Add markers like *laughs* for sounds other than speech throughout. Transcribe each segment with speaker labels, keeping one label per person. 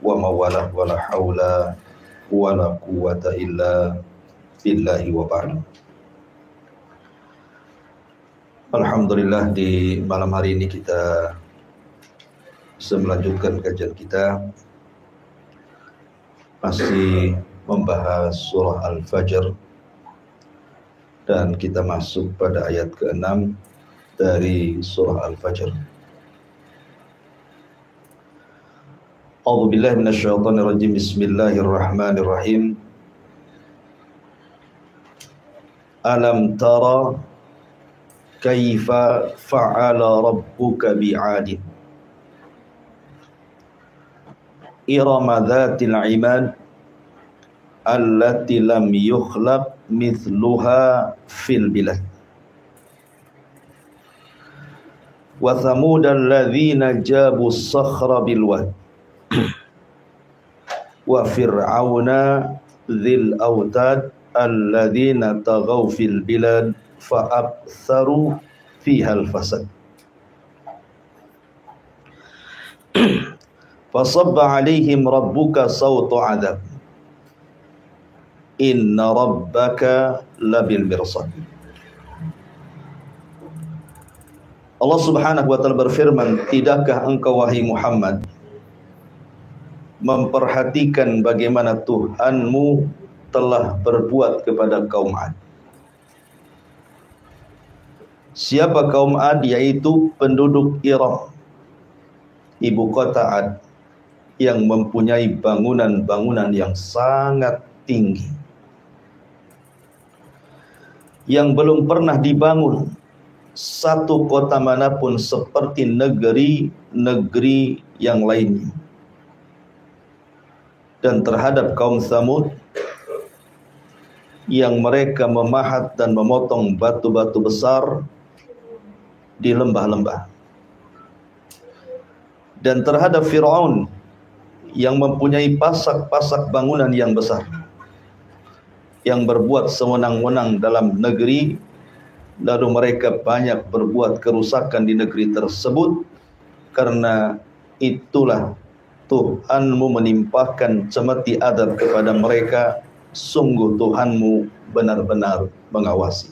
Speaker 1: wa mawalah wa la hawla wa la quwata illa billahi wa ba'du. Alhamdulillah di malam hari ini kita melanjutkan kajian kita masih membahas surah Al-Fajr dan kita masuk pada ayat ke-6 dari surah Al-Fajr. A'udzu billahi minasyaitonir rajim. Bismillahirrahmanirrahim. Alam tara kaifa fa'ala rabbuka bi'adin irama dhatil imad allati lam yukhlaq mithluha fil bilad wa thamud alladhina jabu sakhra bil wad wa fir'auna dhil autad alladhina taghaw fil bilad fa'abtharu fiha al-fasad *clears throat* fasabba alaihim rabbuka sawtu adab. Inna rabbaka labil mirsad. Allah subhanahu wa ta'ala berfirman tidakkah engkau wahai Muhammad memperhatikan bagaimana Tuhanmu telah berbuat kepada kaum Ad. Siapa kaum Ad? Yaitu penduduk Iram ibu kota Ad yang mempunyai bangunan-bangunan yang sangat tinggi. Yang belum pernah dibangun satu kota mana pun seperti negeri-negeri yang lainnya dan terhadap kaum Samud yang mereka memahat dan memotong batu-batu besar di lembah-lembah. Dan terhadap Firaun yang mempunyai pasak-pasak bangunan yang besar yang berbuat sewenang-wenang dalam negeri lalu mereka banyak berbuat kerusakan di negeri tersebut karena itulah Tuhanmu menimpahkan cemeti adab kepada mereka. Sungguh Tuhanmu benar-benar mengawasi.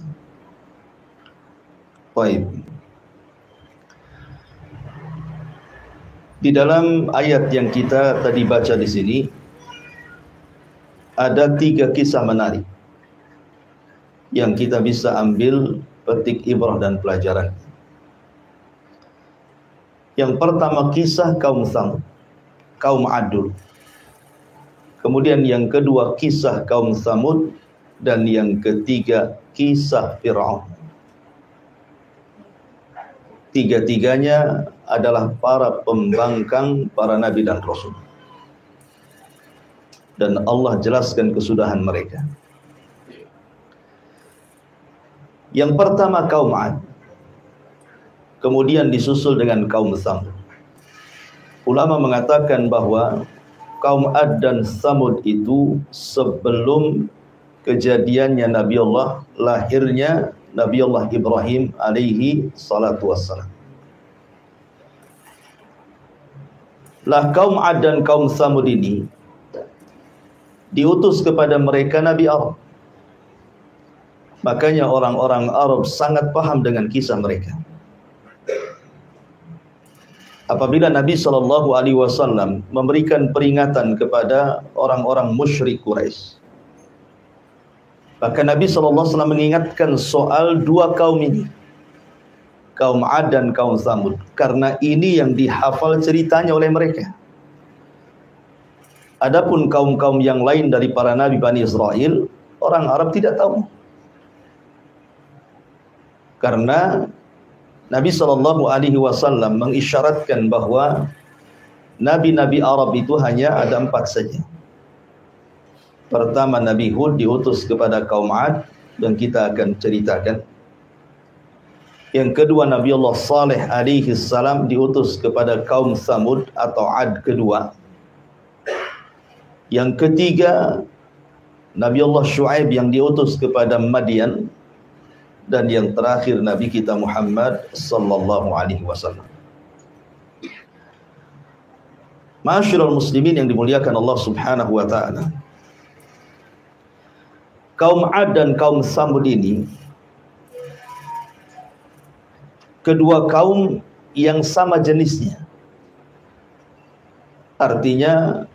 Speaker 1: Baik. Di dalam ayat yang kita tadi baca di sini ada tiga kisah menarik yang kita bisa ambil petik ibrah dan pelajaran. Yang pertama kisah kaum Sam, kaum Adul. Kemudian yang kedua kisah kaum Samud dan yang ketiga kisah Firaun. Tiga-tiganya adalah para pembangkang para nabi dan rasul. Dan Allah jelaskan kesudahan mereka. Yang pertama kaum Ad. Kemudian disusul dengan kaum Samud. Ulama mengatakan bahwa kaum Ad dan Samud itu sebelum kejadiannya Nabi Allah lahirnya Nabi Allah Ibrahim alaihi salatu wassalam. Lah kaum Ad dan kaum Samud ini diutus kepada mereka Nabi Arab. Makanya orang-orang Arab sangat paham dengan kisah mereka. Apabila Nabi sallallahu alaihi wasallam memberikan peringatan kepada orang-orang musyrik Quraisy Maka Nabi SAW mengingatkan soal dua kaum ini. Kaum Ad dan kaum Samud. Karena ini yang dihafal ceritanya oleh mereka. Adapun kaum-kaum yang lain dari para Nabi Bani Israel, orang Arab tidak tahu. Karena Nabi SAW mengisyaratkan bahwa Nabi-Nabi Arab itu hanya ada empat saja. Pertama Nabi Hud diutus kepada kaum Ad dan kita akan ceritakan. Yang kedua Nabi Allah Saleh alaihi salam diutus kepada kaum Samud atau Ad kedua. Yang ketiga Nabi Allah Shu'aib yang diutus kepada Madian dan yang terakhir Nabi kita Muhammad sallallahu alaihi wasallam. Masyurul muslimin yang dimuliakan Allah subhanahu wa ta'ala. Kaum Ad dan kaum Samud ini Kedua kaum yang sama jenisnya. Artinya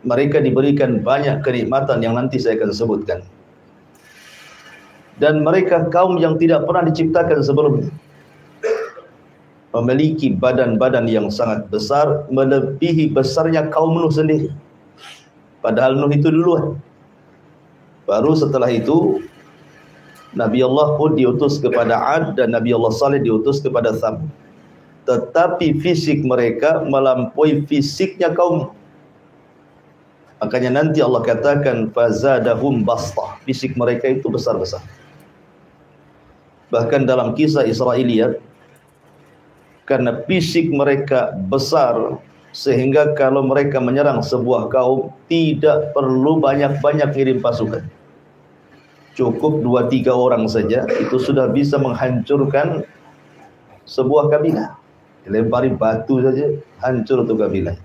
Speaker 1: Mereka diberikan banyak kenikmatan yang nanti saya akan sebutkan Dan mereka kaum yang tidak pernah diciptakan sebelumnya memiliki badan-badan yang sangat besar melebihi besarnya kaum Nuh sendiri. Padahal Nuh itu duluan. Baru setelah itu Nabi Allah pun diutus kepada Ad dan Nabi Allah Saleh diutus kepada Sam. Tetapi fisik mereka melampaui fisiknya kaum Makanya nanti Allah katakan fazadahum basta. Fisik mereka itu besar-besar. Bahkan dalam kisah Israiliyat karena fisik mereka besar sehingga kalau mereka menyerang sebuah kaum tidak perlu banyak-banyak kirim pasukan. Cukup dua tiga orang saja itu sudah bisa menghancurkan sebuah kabilah. Lempari batu saja hancur itu kabilah.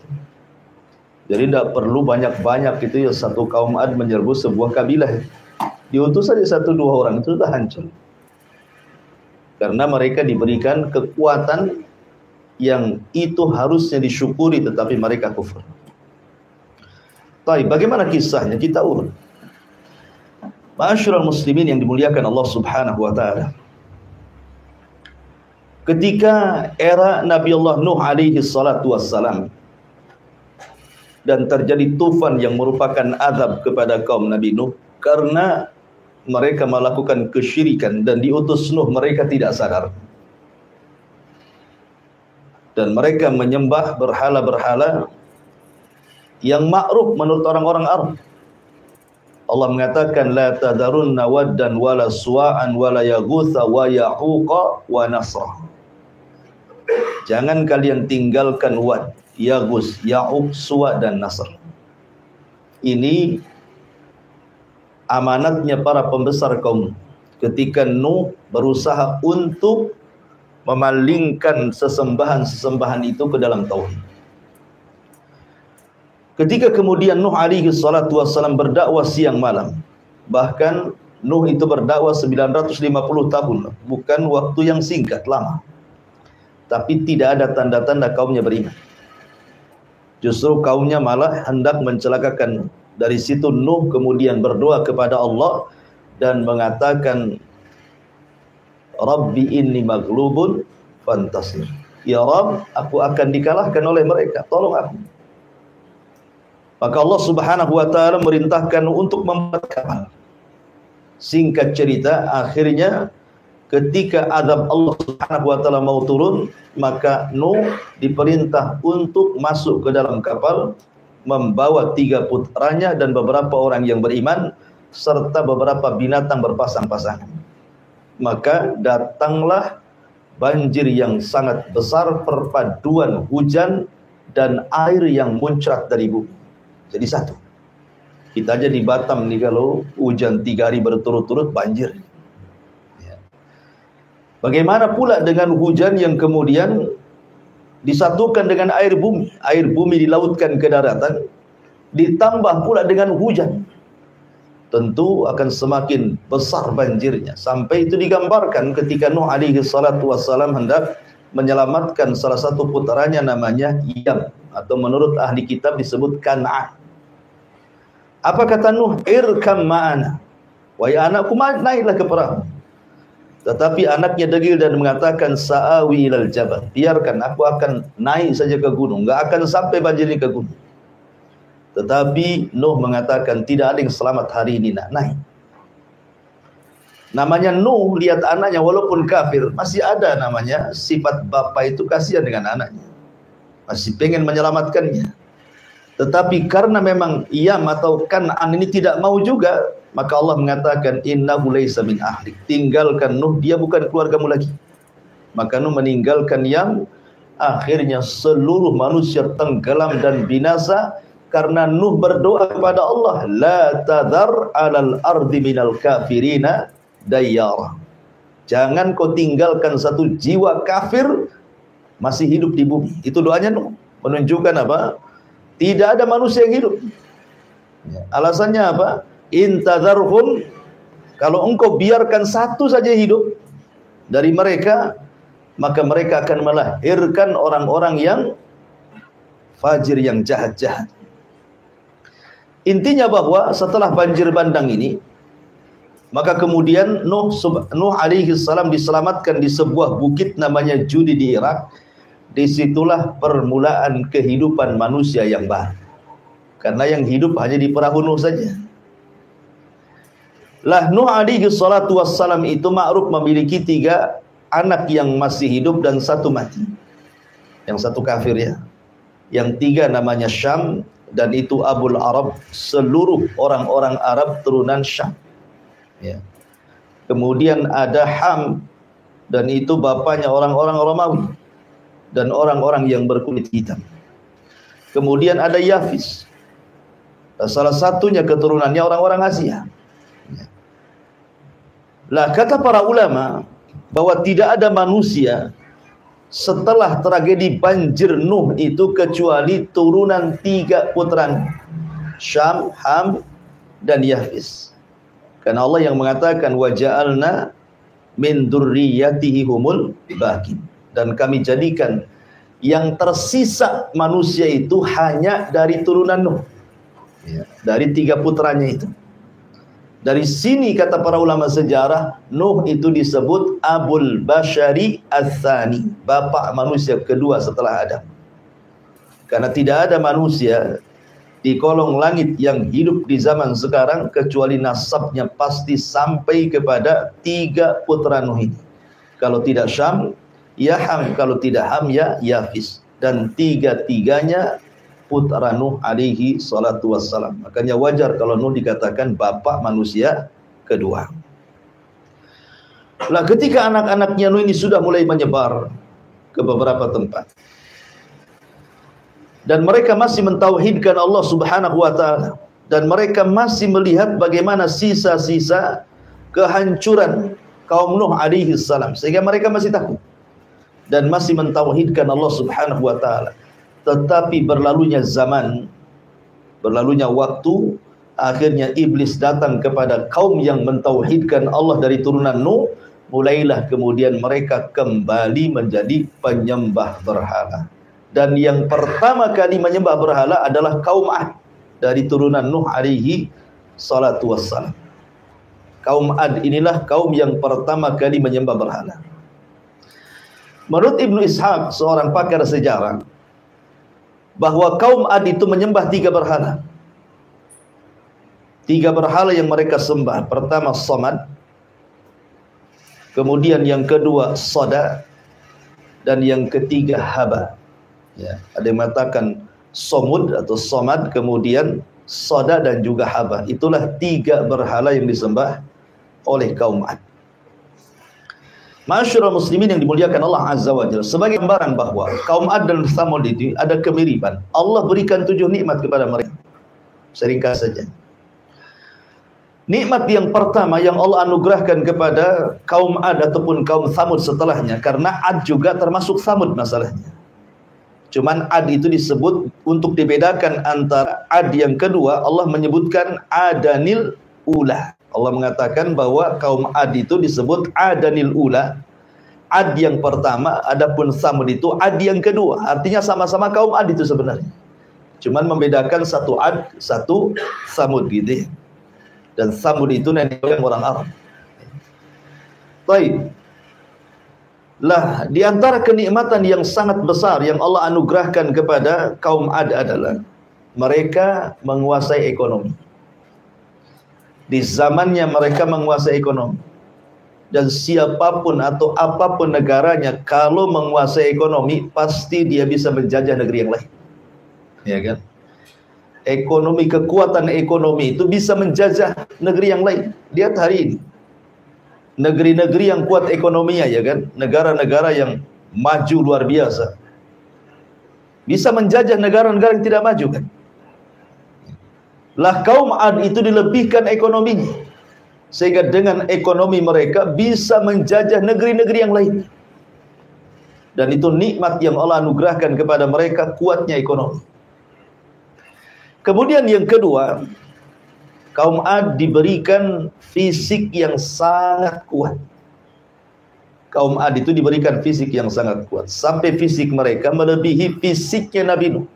Speaker 1: Jadi tidak perlu banyak-banyak itu ya satu kaum Ad menyerbu sebuah kabilah. Diutus saja satu dua orang itu sudah hancur. Karena mereka diberikan kekuatan yang itu harusnya disyukuri tetapi mereka kufur. Baik, bagaimana kisahnya? Kita urut. Masyurul muslimin yang dimuliakan Allah Subhanahu wa taala. Ketika era Nabi Allah Nuh alaihi salatu wassalam dan terjadi tufan yang merupakan azab kepada kaum Nabi Nuh karena mereka melakukan kesyirikan dan diutus Nuh mereka tidak sadar dan mereka menyembah berhala-berhala yang ma'ruf menurut orang-orang Arab. Allah mengatakan la tadarunna waddan wala suwa'an wala yaghutha wa yahuqa wa nasra. Jangan kalian tinggalkan wad, yaghus, ya'uq, suwa dan nasr. Ini amanatnya para pembesar kaum ketika Nuh berusaha untuk memalingkan sesembahan-sesembahan itu ke dalam tauhid. Ketika kemudian Nuh alaihi salatu wasallam berdakwah siang malam, bahkan Nuh itu berdakwah 950 tahun, bukan waktu yang singkat, lama. Tapi tidak ada tanda-tanda kaumnya beriman. Justru kaumnya malah hendak mencelakakan dari situ Nuh kemudian berdoa kepada Allah dan mengatakan Rabbi inni maglubun fantasir. Ya Rabb, aku akan dikalahkan oleh mereka. Tolong aku. Maka Allah Subhanahu wa taala merintahkan untuk membuat kapal. Singkat cerita, akhirnya ketika azab Allah Subhanahu wa taala mau turun, maka Nuh diperintah untuk masuk ke dalam kapal membawa tiga putranya dan beberapa orang yang beriman serta beberapa binatang berpasang-pasangan maka datanglah banjir yang sangat besar perpaduan hujan dan air yang muncrat dari bumi. Jadi satu. Kita aja di Batam nih kalau hujan tiga hari berturut-turut banjir. Ya. Bagaimana pula dengan hujan yang kemudian disatukan dengan air bumi. Air bumi dilautkan ke daratan. Ditambah pula dengan hujan. Tentu akan semakin besar banjirnya. Sampai itu digambarkan ketika Nuh alaihi salatu wassalam hendak menyelamatkan salah satu putranya namanya Yam. Atau menurut ahli kitab disebut Kan'an apa kata Nuh? Irkam ma'ana. Wahai anakku naiklah ke perahu tetapi anaknya degil dan mengatakan sa'awi ilal jabal biarkan aku akan naik saja ke gunung enggak akan sampai banjir ke gunung tetapi Nuh mengatakan tidak ada yang selamat hari ini nak naik. Namanya Nuh lihat anaknya walaupun kafir masih ada namanya sifat bapa itu kasihan dengan anaknya. masih pengen menyelamatkannya. Tetapi karena memang Iyam atau Kan'an ini tidak mau juga, maka Allah mengatakan innahu laisa min ahlik. Tinggalkan Nuh, dia bukan keluargamu lagi. Maka Nuh meninggalkan Yam, akhirnya seluruh manusia tenggelam dan binasa karena Nuh berdoa kepada Allah, la tadhar 'alal ardi minal kafirina dayyara. Jangan kau tinggalkan satu jiwa kafir masih hidup di bumi. Itu doanya Nuh. Menunjukkan apa? Tidak ada manusia yang hidup. Ya. Alasannya apa? Intadharhum kalau engkau biarkan satu saja hidup dari mereka, maka mereka akan melahirkan orang-orang yang fajir yang jahat-jahat. Intinya bahwa setelah banjir bandang ini, maka kemudian Nuh, Nuh alaihi salam diselamatkan di sebuah bukit namanya Judi di Irak di situlah permulaan kehidupan manusia yang baru. Karena yang hidup hanya di perahu Nuh saja. Lah Nuh alaihi salatu wassalam itu ma'ruf memiliki tiga anak yang masih hidup dan satu mati. Yang satu kafir ya. Yang tiga namanya Syam dan itu Abul Arab seluruh orang-orang Arab turunan Syam. Ya. Kemudian ada Ham dan itu bapaknya orang-orang Romawi dan orang-orang yang berkulit hitam. Kemudian ada Yafis. Salah satunya keturunannya orang-orang Asia. Lah kata para ulama bahwa tidak ada manusia setelah tragedi banjir Nuh itu kecuali turunan tiga putranya Syam, Ham dan Yafis. Karena Allah yang mengatakan waja'alna min dzurriyyatihi humul baqin dan kami jadikan yang tersisa manusia itu hanya dari turunan Nuh. Ya, dari tiga putranya itu. Dari sini kata para ulama sejarah, Nuh itu disebut Abul Bashari Athani, bapak manusia kedua setelah Adam. Karena tidak ada manusia di kolong langit yang hidup di zaman sekarang kecuali nasabnya pasti sampai kepada tiga putra Nuh ini. Kalau tidak Syam, ya Ham kalau tidak Ham ya Yafis dan tiga-tiganya putra Nuh alaihi salatu wassalam. Makanya wajar kalau Nuh dikatakan bapak manusia kedua. Lah ketika anak-anaknya Nuh ini sudah mulai menyebar ke beberapa tempat. Dan mereka masih mentauhidkan Allah Subhanahu wa taala dan mereka masih melihat bagaimana sisa-sisa kehancuran kaum Nuh alaihi salam sehingga mereka masih takut dan masih mentauhidkan Allah Subhanahu wa taala. Tetapi berlalunya zaman, berlalunya waktu, akhirnya iblis datang kepada kaum yang mentauhidkan Allah dari turunan Nuh, mulailah kemudian mereka kembali menjadi penyembah berhala. Dan yang pertama kali menyembah berhala adalah kaum Ad dari turunan Nuh alaihi salatu wassalam. Kaum Ad inilah kaum yang pertama kali menyembah berhala. Menurut Ibnu Ishaq, seorang pakar sejarah, bahwa kaum Ad itu menyembah tiga berhala. Tiga berhala yang mereka sembah. Pertama Somad, kemudian yang kedua Soda, dan yang ketiga Haba. Ya, ada yang mengatakan Somud atau Somad, kemudian Soda dan juga Haba. Itulah tiga berhala yang disembah oleh kaum Ad. Masyurul muslimin yang dimuliakan Allah Azza wa sebagai gambaran bahwa kaum Ad dan Samud itu ada kemiripan. Allah berikan tujuh nikmat kepada mereka. Seringkas saja. Nikmat yang pertama yang Allah anugerahkan kepada kaum Ad ataupun kaum Samud setelahnya karena Ad juga termasuk Samud masalahnya. Cuman Ad itu disebut untuk dibedakan antara Ad yang kedua Allah menyebutkan Adanil Ula. Allah mengatakan bahwa kaum Ad itu disebut Adanil Ula. Ad yang pertama, adapun Samud itu Ad yang kedua. Artinya sama-sama kaum Ad itu sebenarnya. Cuman membedakan satu Ad, satu Samud gitu ya. Dan Samud itu nenek orang Arab. Baik. Lah, di antara kenikmatan yang sangat besar yang Allah anugerahkan kepada kaum Ad adalah mereka menguasai ekonomi. Di zamannya mereka menguasai ekonomi. dan siapa pun atau apa pun negaranya kalau menguasai ekonomi pasti dia bisa menjajah negeri yang lain. Ya kan? Ekonomi kekuatan ekonomi itu bisa menjajah negeri yang lain. Lihat hari ini. Negeri-negeri yang kuat ekonominya ya kan, negara-negara yang maju luar biasa. Bisa menjajah negara-negara yang tidak maju kan? Lah kaum Ad itu dilebihkan ekonominya. Sehingga dengan ekonomi mereka bisa menjajah negeri-negeri yang lain. Dan itu nikmat yang Allah anugerahkan kepada mereka kuatnya ekonomi. Kemudian yang kedua, kaum Ad diberikan fisik yang sangat kuat. Kaum Ad itu diberikan fisik yang sangat kuat. Sampai fisik mereka melebihi fisiknya Nabi Nuh.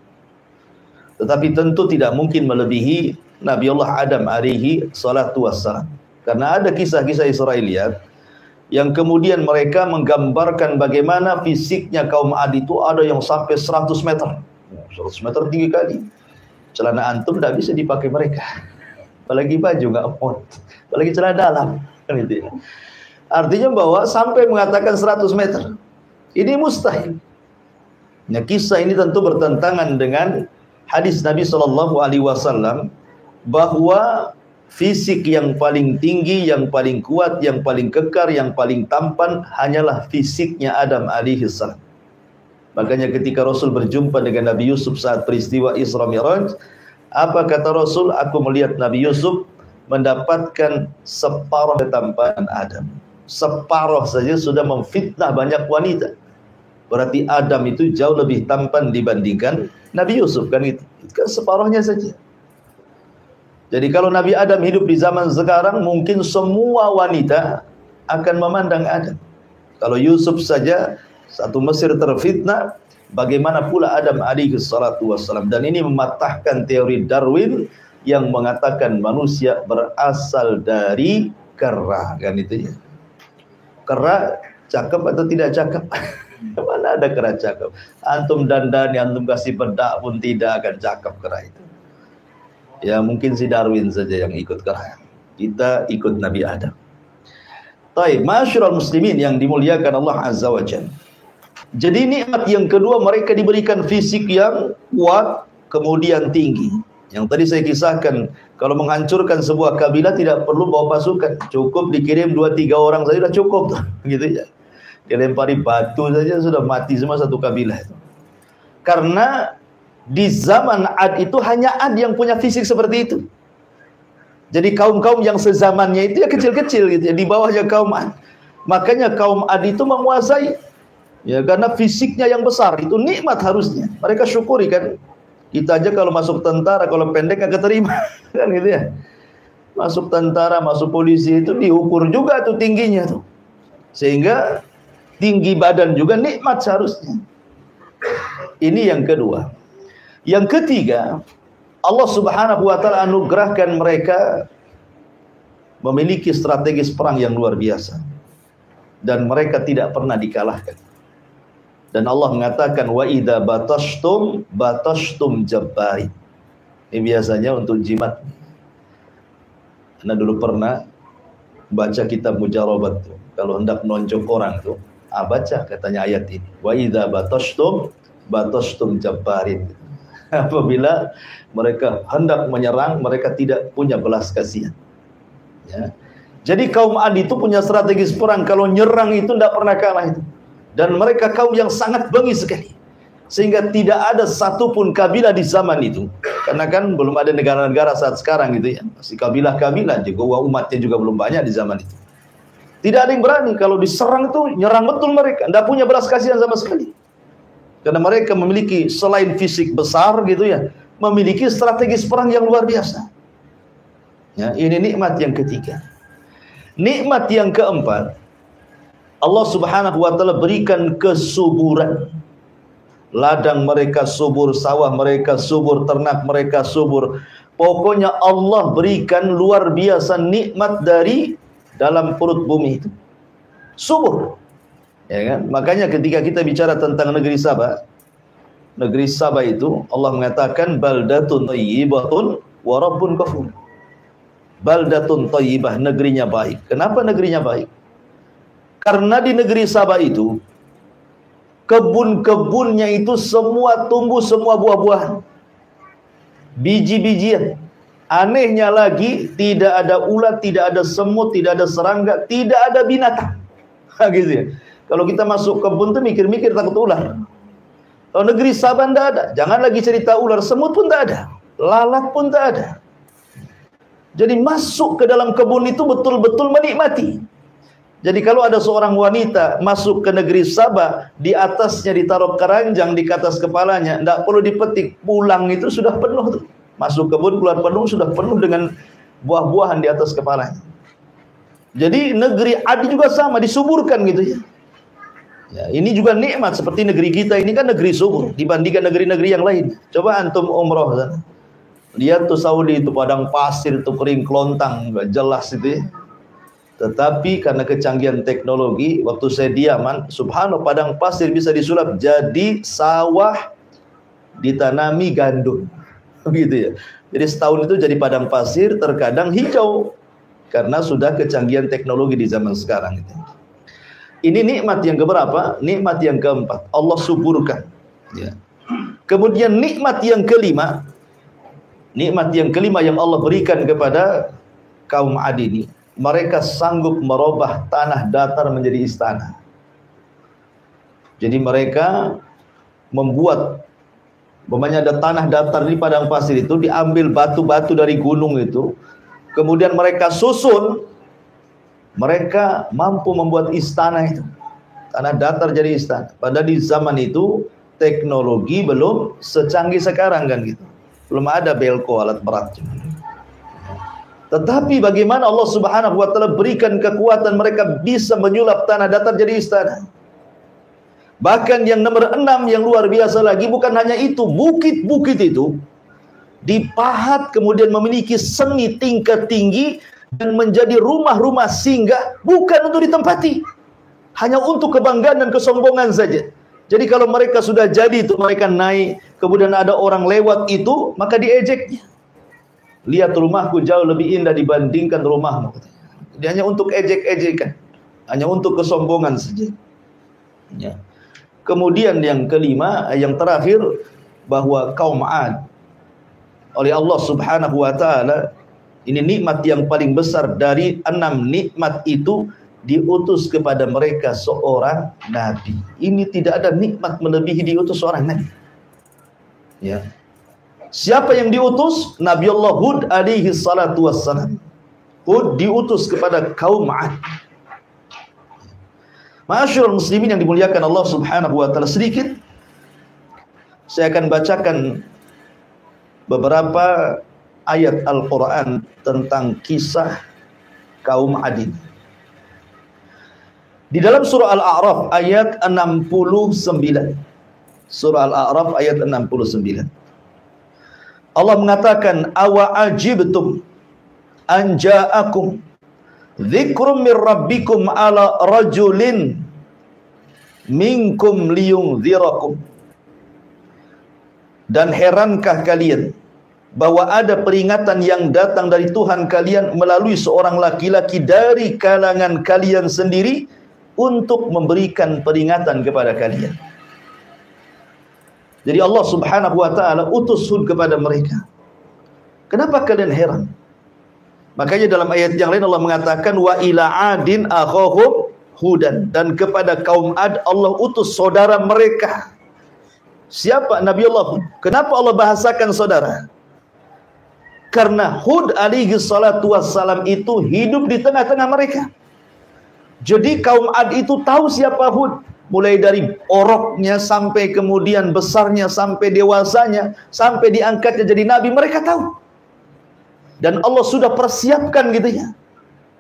Speaker 1: Tetapi tentu tidak mungkin melebihi Nabi Allah Adam alaihi salatu wassalam. Karena ada kisah-kisah Israeliat yang kemudian mereka menggambarkan bagaimana fisiknya kaum Ad itu ada yang sampai 100 meter. 100 meter tinggi kali. Celana antum tidak bisa dipakai mereka. Apalagi baju nggak mau. Apalagi celana dalam. Kan itu ya. Artinya bahwa sampai mengatakan 100 meter. Ini mustahil. Nah, kisah ini tentu bertentangan dengan hadis Nabi Shallallahu Alaihi Wasallam bahwa fisik yang paling tinggi, yang paling kuat, yang paling kekar, yang paling tampan hanyalah fisiknya Adam alaihi salam. Makanya ketika Rasul berjumpa dengan Nabi Yusuf saat peristiwa Isra Miraj, apa kata Rasul? Aku melihat Nabi Yusuf mendapatkan separuh ketampanan Adam. Separuh saja sudah memfitnah banyak wanita. Berarti Adam itu jauh lebih tampan dibandingkan Nabi Yusuf kan itu. Kan separuhnya saja. Jadi kalau Nabi Adam hidup di zaman sekarang mungkin semua wanita akan memandang Adam. Kalau Yusuf saja satu Mesir terfitnah, bagaimana pula Adam alaihi salatu wassalam. Dan ini mematahkan teori Darwin yang mengatakan manusia berasal dari kera kan itu ya. Kera cakep atau tidak cakep? *laughs* Mana ada kera cakep? Antum dandan, antum kasih bedak pun tidak akan cakep kera itu. Ya mungkin si Darwin saja yang ikut kera. Kita ikut Nabi Adam. Taib, masyurul muslimin yang dimuliakan Allah Azza wa Jalla. Jadi nikmat yang kedua mereka diberikan fisik yang kuat kemudian tinggi. Yang tadi saya kisahkan kalau menghancurkan sebuah kabilah tidak perlu bawa pasukan, cukup dikirim dua tiga orang saja sudah cukup *laughs* gitu ya dilempari batu saja sudah mati semua satu kabilah itu. Karena di zaman Ad itu hanya Ad yang punya fisik seperti itu. Jadi kaum-kaum yang sezamannya itu ya kecil-kecil gitu ya, di bawahnya kaum Ad. Makanya kaum Ad itu menguasai ya karena fisiknya yang besar itu nikmat harusnya. Mereka syukuri kan. Kita aja kalau masuk tentara kalau pendek nggak keterima *laughs* kan gitu ya. Masuk tentara, masuk polisi itu diukur juga tuh tingginya tuh. Sehingga tinggi badan juga nikmat seharusnya. Ini yang kedua. Yang ketiga, Allah Subhanahu wa taala anugerahkan mereka memiliki strategis perang yang luar biasa. Dan mereka tidak pernah dikalahkan. Dan Allah mengatakan wa idza batashtum batashtum jabbari. Ini biasanya untuk jimat. Karena dulu pernah baca kitab Mujarabat tuh. Kalau hendak nonjok orang tuh, Ah, baca katanya ayat ini. Wa idza batashtum batashtum jabbarin. *laughs* Apabila mereka hendak menyerang, mereka tidak punya belas kasihan. Ya. Jadi kaum Ad itu punya strategi perang. Kalau nyerang itu tidak pernah kalah itu. Dan mereka kaum yang sangat bengis sekali. Sehingga tidak ada satupun kabilah di zaman itu. Karena kan belum ada negara-negara saat sekarang gitu ya. Masih kabilah-kabilah juga umatnya juga belum banyak di zaman itu. Tidak ada yang berani kalau diserang itu nyerang betul mereka, tidak punya belas kasihan sama sekali. Karena mereka memiliki selain fisik besar gitu ya, memiliki strategi perang yang luar biasa. Ya, ini nikmat yang ketiga. Nikmat yang keempat, Allah Subhanahu wa taala berikan kesuburan. Ladang mereka subur, sawah mereka subur, ternak mereka subur. Pokoknya Allah berikan luar biasa nikmat dari dalam perut bumi itu. Subur. Ya kan? Makanya ketika kita bicara tentang negeri Sabah negeri Sabah itu Allah mengatakan baldatun thayyibatun wa rabbun kafur baldatun thayyibah negerinya baik. Kenapa negerinya baik? Karena di negeri Sabah itu kebun-kebunnya itu semua tumbuh semua buah-buahan. Biji-bijian. Anehnya lagi tidak ada ulat, tidak ada semut, tidak ada serangga, tidak ada binatang. *laughs* gitu ya. Kalau kita masuk kebun tuh mikir-mikir takut ular. Kalau negeri Sabah tidak ada. Jangan lagi cerita ular, semut pun tidak ada. Lalat pun tidak ada. Jadi masuk ke dalam kebun itu betul-betul menikmati. Jadi kalau ada seorang wanita masuk ke negeri Sabah, di atasnya ditaruh keranjang di atas kepalanya, tidak perlu dipetik, pulang itu sudah penuh tuh. Masuk kebun keluar penuh sudah penuh dengan buah-buahan di atas kepalanya. Jadi negeri Adi juga sama disuburkan gitu ya. Ya, ini juga nikmat seperti negeri kita ini kan negeri subur dibandingkan negeri-negeri yang lain. Coba antum umroh sana. Lihat tuh Saudi itu padang pasir itu kering kelontang, enggak jelas itu ya. Tetapi karena kecanggihan teknologi, waktu saya di Yaman, subhanallah padang pasir bisa disulap jadi sawah ditanami gandum. Begitu *laughs* ya. Jadi setahun itu jadi padang pasir, terkadang hijau karena sudah kecanggihan teknologi di zaman sekarang itu. Ini nikmat yang keberapa? Nikmat yang keempat. Allah suburkan. Ya. Kemudian nikmat yang kelima, nikmat yang kelima yang Allah berikan kepada kaum Ad ini, mereka sanggup merubah tanah datar menjadi istana. Jadi mereka membuat Umpamanya ada tanah datar di padang pasir itu diambil batu-batu dari gunung itu, kemudian mereka susun mereka mampu membuat istana itu. Tanah datar jadi istana. Pada di zaman itu teknologi belum secanggih sekarang kan gitu. Belum ada belko alat berat. Tetapi bagaimana Allah Subhanahu wa taala berikan kekuatan mereka bisa menyulap tanah datar jadi istana. Bahkan yang nomor enam yang luar biasa lagi bukan hanya itu, bukit-bukit itu dipahat kemudian memiliki seni tingkat tinggi dan menjadi rumah-rumah singgah bukan untuk ditempati. Hanya untuk kebanggaan dan kesombongan saja. Jadi kalau mereka sudah jadi itu mereka naik, kemudian ada orang lewat itu, maka diejeknya. Lihat rumahku jauh lebih indah dibandingkan rumahmu. Dia hanya untuk ejek-ejekan. Hanya untuk kesombongan saja. Ya. Kemudian yang kelima, yang terakhir bahwa kaum Ad oleh Allah Subhanahu wa taala ini nikmat yang paling besar dari enam nikmat itu diutus kepada mereka seorang nabi. Ini tidak ada nikmat melebihi diutus seorang nabi. Ya. Siapa yang diutus? Nabi Allah Hud alaihi salatu wassalam. Hud diutus kepada kaum 'Ad. Masyurul muslimin yang dimuliakan Allah Subhanahu wa taala sedikit saya akan bacakan beberapa ayat Al-Quran tentang kisah kaum Adin. Di dalam surah Al-A'raf ayat 69. Surah Al-A'raf ayat 69. Allah mengatakan awa ajibtum an ja'akum dzikrum mir rabbikum ala rajulin minkum liyunzirakum dan herankah kalian bahwa ada peringatan yang datang dari Tuhan kalian melalui seorang laki-laki dari kalangan kalian sendiri untuk memberikan peringatan kepada kalian. Jadi Allah Subhanahu wa taala utus Hud kepada mereka. Kenapa kalian heran? Makanya dalam ayat yang lain Allah mengatakan wa ila adin akhahum hudan dan kepada kaum Ad Allah utus saudara mereka. Siapa Nabi Allah? Kenapa Allah bahasakan saudara? Karena Hud alaihi salatu wassalam itu hidup di tengah-tengah mereka. Jadi kaum Ad itu tahu siapa Hud. Mulai dari oroknya sampai kemudian besarnya sampai dewasanya sampai diangkatnya jadi nabi mereka tahu. Dan Allah sudah persiapkan gitu ya.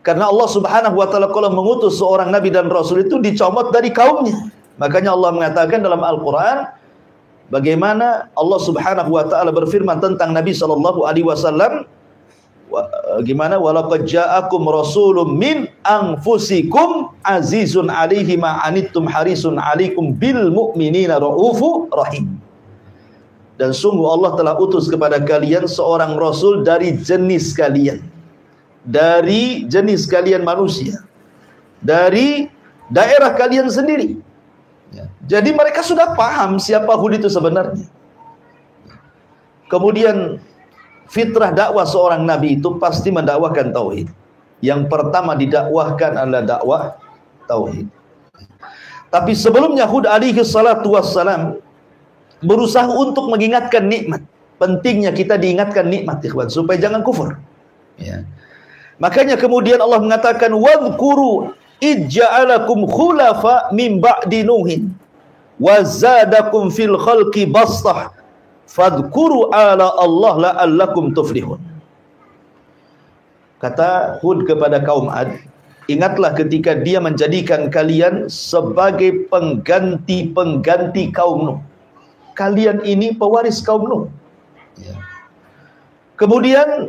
Speaker 1: Karena Allah Subhanahu wa taala kalau mengutus seorang nabi dan rasul itu dicomot dari kaumnya. Makanya Allah mengatakan dalam Al-Qur'an bagaimana Allah Subhanahu wa taala berfirman tentang Nabi sallallahu alaihi wasallam gimana walaqad ja'akum rasulun min anfusikum azizun alaihi ma anittum harisun alaikum bil mu'minina raufu rahim dan sungguh Allah telah utus kepada kalian seorang rasul dari jenis kalian dari jenis kalian manusia dari daerah kalian sendiri. Ya. Jadi mereka sudah paham siapa Hud itu sebenarnya. Kemudian fitrah dakwah seorang nabi itu pasti mendakwakan tauhid. Yang pertama didakwahkan adalah dakwah tauhid. Tapi sebelumnya Hud alaihi salatu wassalam berusaha untuk mengingatkan nikmat. Pentingnya kita diingatkan nikmat ikhwan supaya jangan kufur. Ya. Makanya kemudian Allah mengatakan wadhkuru ij'alakum khulafa min ba'di nuhin wa zadakum fil khalqi bastah fadhkuru ala Allah la'allakum tuflihun kata Hud kepada kaum Ad ingatlah ketika dia menjadikan kalian sebagai pengganti-pengganti kaum Nuh kalian ini pewaris kaum Nuh ya. kemudian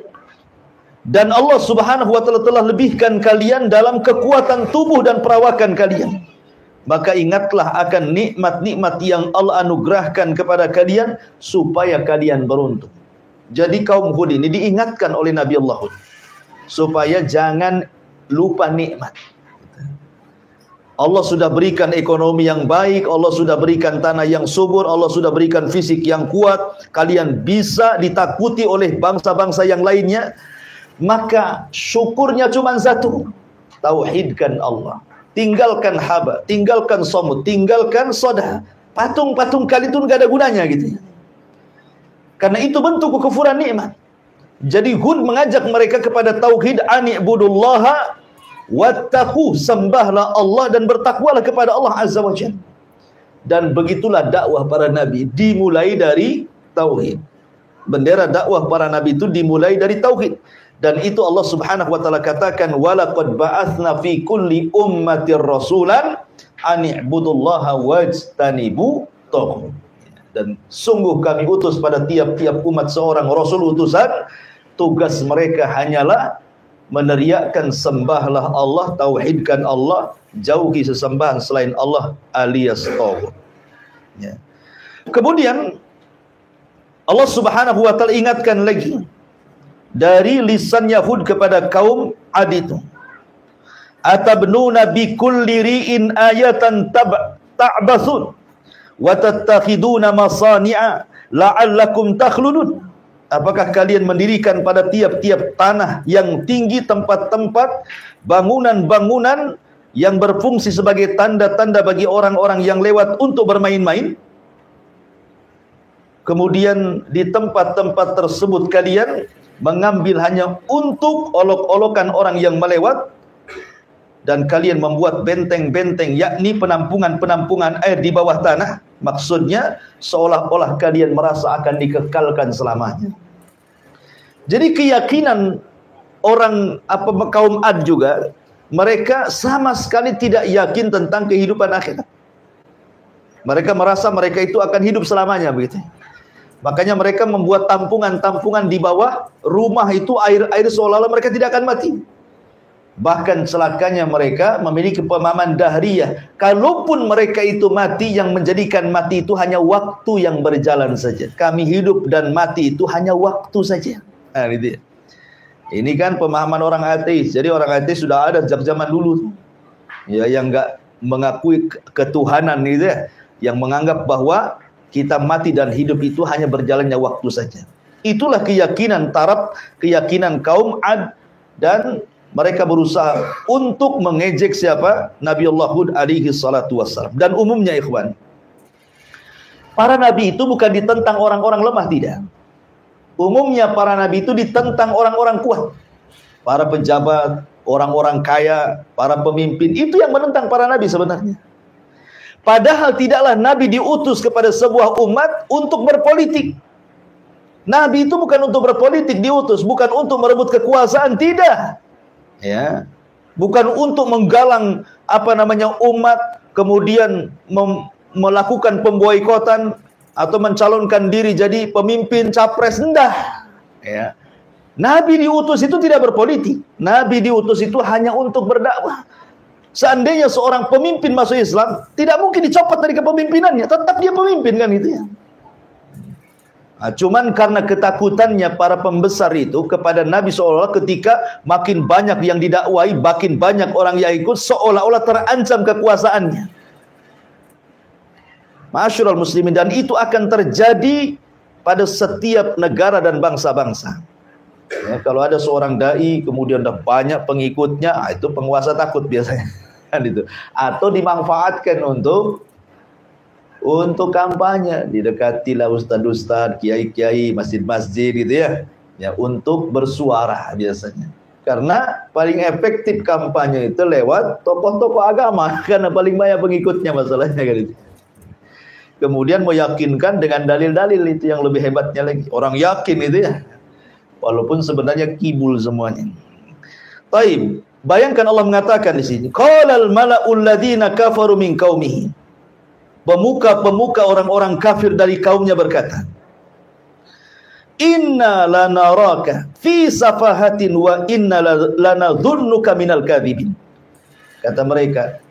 Speaker 1: dan Allah Subhanahu wa taala telah lebihkan kalian dalam kekuatan tubuh dan perawakan kalian. Maka ingatlah akan nikmat-nikmat yang Allah anugerahkan kepada kalian supaya kalian beruntung. Jadi kaum Hud ini diingatkan oleh Nabi Allah supaya jangan lupa nikmat. Allah sudah berikan ekonomi yang baik, Allah sudah berikan tanah yang subur, Allah sudah berikan fisik yang kuat. Kalian bisa ditakuti oleh bangsa-bangsa yang lainnya maka syukurnya cuma satu tauhidkan Allah. Tinggalkan haba tinggalkan somut tinggalkan soda. Patung-patung kali itu enggak ada gunanya gitu. Karena itu bentuk kekufuran nikmat. Jadi Hud mengajak mereka kepada tauhid ani'budullaha wattaqu sembahlah Allah dan bertakwalah kepada Allah azza wajalla dan begitulah dakwah para nabi dimulai dari tauhid. Bendera dakwah para nabi itu dimulai dari tauhid. Dan itu Allah Subhanahu wa taala katakan walaqad ba'atsna fi kulli ummatir rasulan an i'budullaha wajtanibu taghut dan sungguh kami utus pada tiap-tiap umat seorang rasul utusan tugas mereka hanyalah meneriakkan sembahlah Allah tauhidkan Allah jauhi sesembahan selain Allah alias taghut ya. kemudian Allah Subhanahu wa taala ingatkan lagi dari lisan Yahud kepada kaum Ad itu. Atabnuna bi kulli ri'in ayatan ta'basun wa tattakhiduna masani'a la'allakum takhludun. Apakah kalian mendirikan pada tiap-tiap tanah yang tinggi tempat-tempat bangunan-bangunan yang berfungsi sebagai tanda-tanda bagi orang-orang yang lewat untuk bermain-main? Kemudian di tempat-tempat tersebut kalian mengambil hanya untuk olok-olokan orang yang melewat dan kalian membuat benteng-benteng yakni penampungan-penampungan air di bawah tanah maksudnya seolah-olah kalian merasa akan dikekalkan selamanya. Jadi keyakinan orang apa kaum Ad juga mereka sama sekali tidak yakin tentang kehidupan akhirat. Mereka merasa mereka itu akan hidup selamanya begitu. Makanya mereka membuat tampungan-tampungan di bawah rumah itu air-air seolah-olah mereka tidak akan mati. Bahkan celakanya mereka memiliki pemahaman dahriyah. Kalaupun mereka itu mati, yang menjadikan mati itu hanya waktu yang berjalan saja. Kami hidup dan mati itu hanya waktu saja. Nah, ini, ini kan pemahaman orang ateis. Jadi orang ateis sudah ada sejak zaman dulu. Ya, yang enggak mengakui ketuhanan itu ya. Yang menganggap bahwa kita mati dan hidup itu hanya berjalannya waktu saja. Itulah keyakinan taraf, keyakinan kaum Ad dan mereka berusaha untuk mengejek siapa? Nabi Allah Hud alaihi salatu wassalam. Dan umumnya ikhwan, para nabi itu bukan ditentang orang-orang lemah tidak. Umumnya para nabi itu ditentang orang-orang kuat. Para pejabat, orang-orang kaya, para pemimpin itu yang menentang para nabi sebenarnya. Padahal tidaklah Nabi diutus kepada sebuah umat untuk berpolitik. Nabi itu bukan untuk berpolitik diutus, bukan untuk merebut kekuasaan, tidak. Ya. Bukan untuk menggalang apa namanya umat kemudian melakukan pemboikotan atau mencalonkan diri jadi pemimpin capres enggak. Ya. Nabi diutus itu tidak berpolitik. Nabi diutus itu hanya untuk berdakwah. Seandainya seorang pemimpin masuk Islam, tidak mungkin dicopot dari kepemimpinannya, tetap dia pemimpin kan itu ya. Cuman karena ketakutannya para pembesar itu kepada Nabi seolah ketika makin banyak yang didakwai, makin banyak orang yang ikut seolah-olah terancam kekuasaannya. Masyurul muslimin dan itu akan terjadi pada setiap negara dan bangsa-bangsa. Ya, kalau ada seorang dai kemudian ada banyak pengikutnya, ah, itu penguasa takut biasanya. *laughs* Kan itu. Atau dimanfaatkan untuk untuk kampanye didekatilah ustad-ustad, kiai-kiai, masjid-masjid gitu ya. Ya, untuk bersuara biasanya. Karena paling efektif kampanye itu lewat tokoh-tokoh agama *laughs* karena paling banyak pengikutnya masalahnya kan itu. Kemudian meyakinkan dengan dalil-dalil itu yang lebih hebatnya lagi. Orang yakin itu ya. Walaupun sebenarnya kibul semuanya. Taib. Bayangkan Allah mengatakan di sini, "Qalal mala'ul ladzina kafaru min qaumihi." Pemuka-pemuka orang-orang kafir dari kaumnya berkata, Inna lanaraka fi safahatin wa inna lanadhunnuka minal kadhibin. Kata mereka,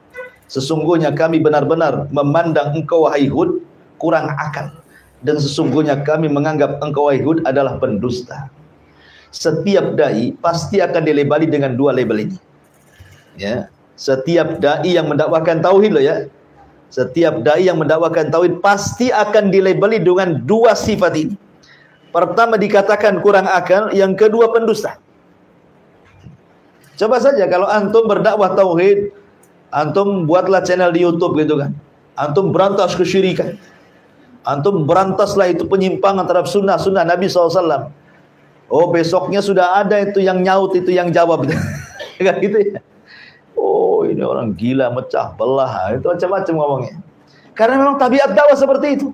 Speaker 1: sesungguhnya kami benar-benar memandang engkau wahai Hud kurang akal dan sesungguhnya kami menganggap engkau wahai Hud adalah pendusta. Setiap dai pasti akan dilebali dengan dua label ini. Ya, setiap dai yang mendakwakan tauhid loh ya, setiap dai yang mendakwakan tauhid pasti akan dilabeli dengan dua sifat ini. Pertama dikatakan kurang akal, yang kedua pendusta. Coba saja kalau antum berdakwah tauhid, antum buatlah channel di YouTube gitu kan. Antum berantas kesyirikan. Antum berantaslah itu penyimpangan terhadap sunnah-sunnah Nabi SAW. Oh besoknya sudah ada itu yang nyaut, itu yang jawab. *laughs* Kan gitu ya. Oh ini orang gila mecah belah itu macam-macam ngomongnya. Karena memang tabiat dakwah seperti itu.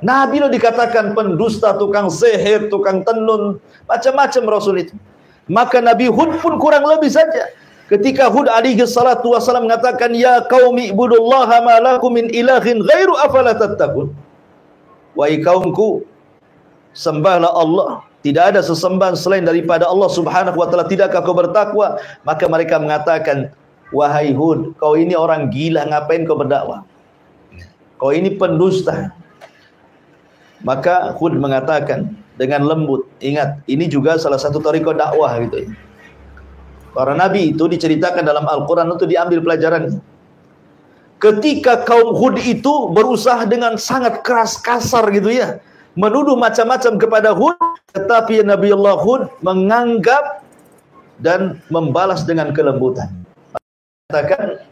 Speaker 1: Nabi lo dikatakan pendusta, tukang seher, tukang tenun, macam-macam Rasul itu. Maka Nabi Hud pun kurang lebih saja. Ketika Hud alaihi salatu wasallam mengatakan ya qaumi ibudullaha ma lakum min ilahin ghairu afala tattaqun. Wahai kaumku, sembahlah Allah tidak ada sesembahan selain daripada Allah Subhanahu wa taala. Tidakkah kau bertakwa? Maka mereka mengatakan, "Wahai Hud, kau ini orang gila, ngapain kau berdakwah? Kau ini pendusta." Maka Hud mengatakan dengan lembut, ingat, ini juga salah satu tariqah dakwah gitu ya. Para nabi itu diceritakan dalam Al-Qur'an untuk diambil pelajarannya. Ketika kaum Hud itu berusaha dengan sangat keras kasar gitu ya, menuduh macam-macam kepada Hud tetapi Nabi Allah Hud menganggap dan membalas dengan kelembutan. Katakan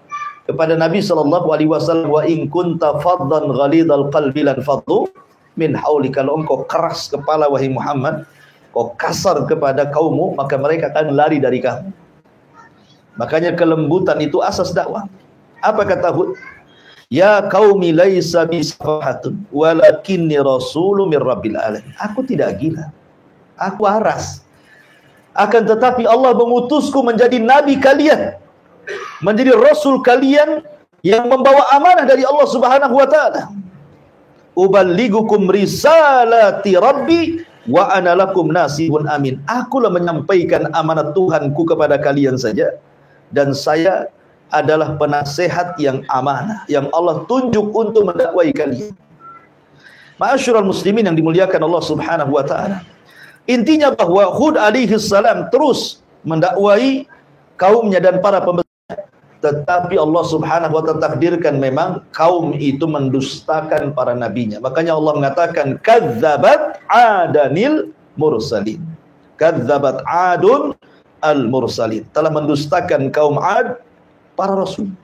Speaker 1: kepada Nabi sallallahu alaihi wasallam wa in kunta faddan ghalidal qalbi lan faddu min hauli. Kalau engkau keras kepala wahai Muhammad kau kasar kepada kaummu maka mereka akan lari dari kamu. Makanya kelembutan itu asas dakwah. Apa kata Hud Ya qaumi laisa bisafahatun walakinni rasulun min rabbil alamin. Aku tidak gila. Aku waras. Akan tetapi Allah mengutusku menjadi nabi kalian. Menjadi rasul kalian yang membawa amanah dari Allah Subhanahu wa taala. Uballigukum risalati rabbi wa ana lakum nasihun amin. Akulah menyampaikan amanat Tuhanku kepada kalian saja dan saya adalah penasehat yang amanah yang Allah tunjuk untuk mendakwai kalian. Ma'asyiral muslimin yang dimuliakan Allah Subhanahu wa taala. Intinya bahwa Hud alaihi salam terus mendakwai kaumnya dan para pembesar tetapi Allah Subhanahu wa taala takdirkan memang kaum itu mendustakan para nabinya. Makanya Allah mengatakan kadzabat adanil mursalin. Kadzabat adun al mursalin. Telah mendustakan kaum Ad para rasul.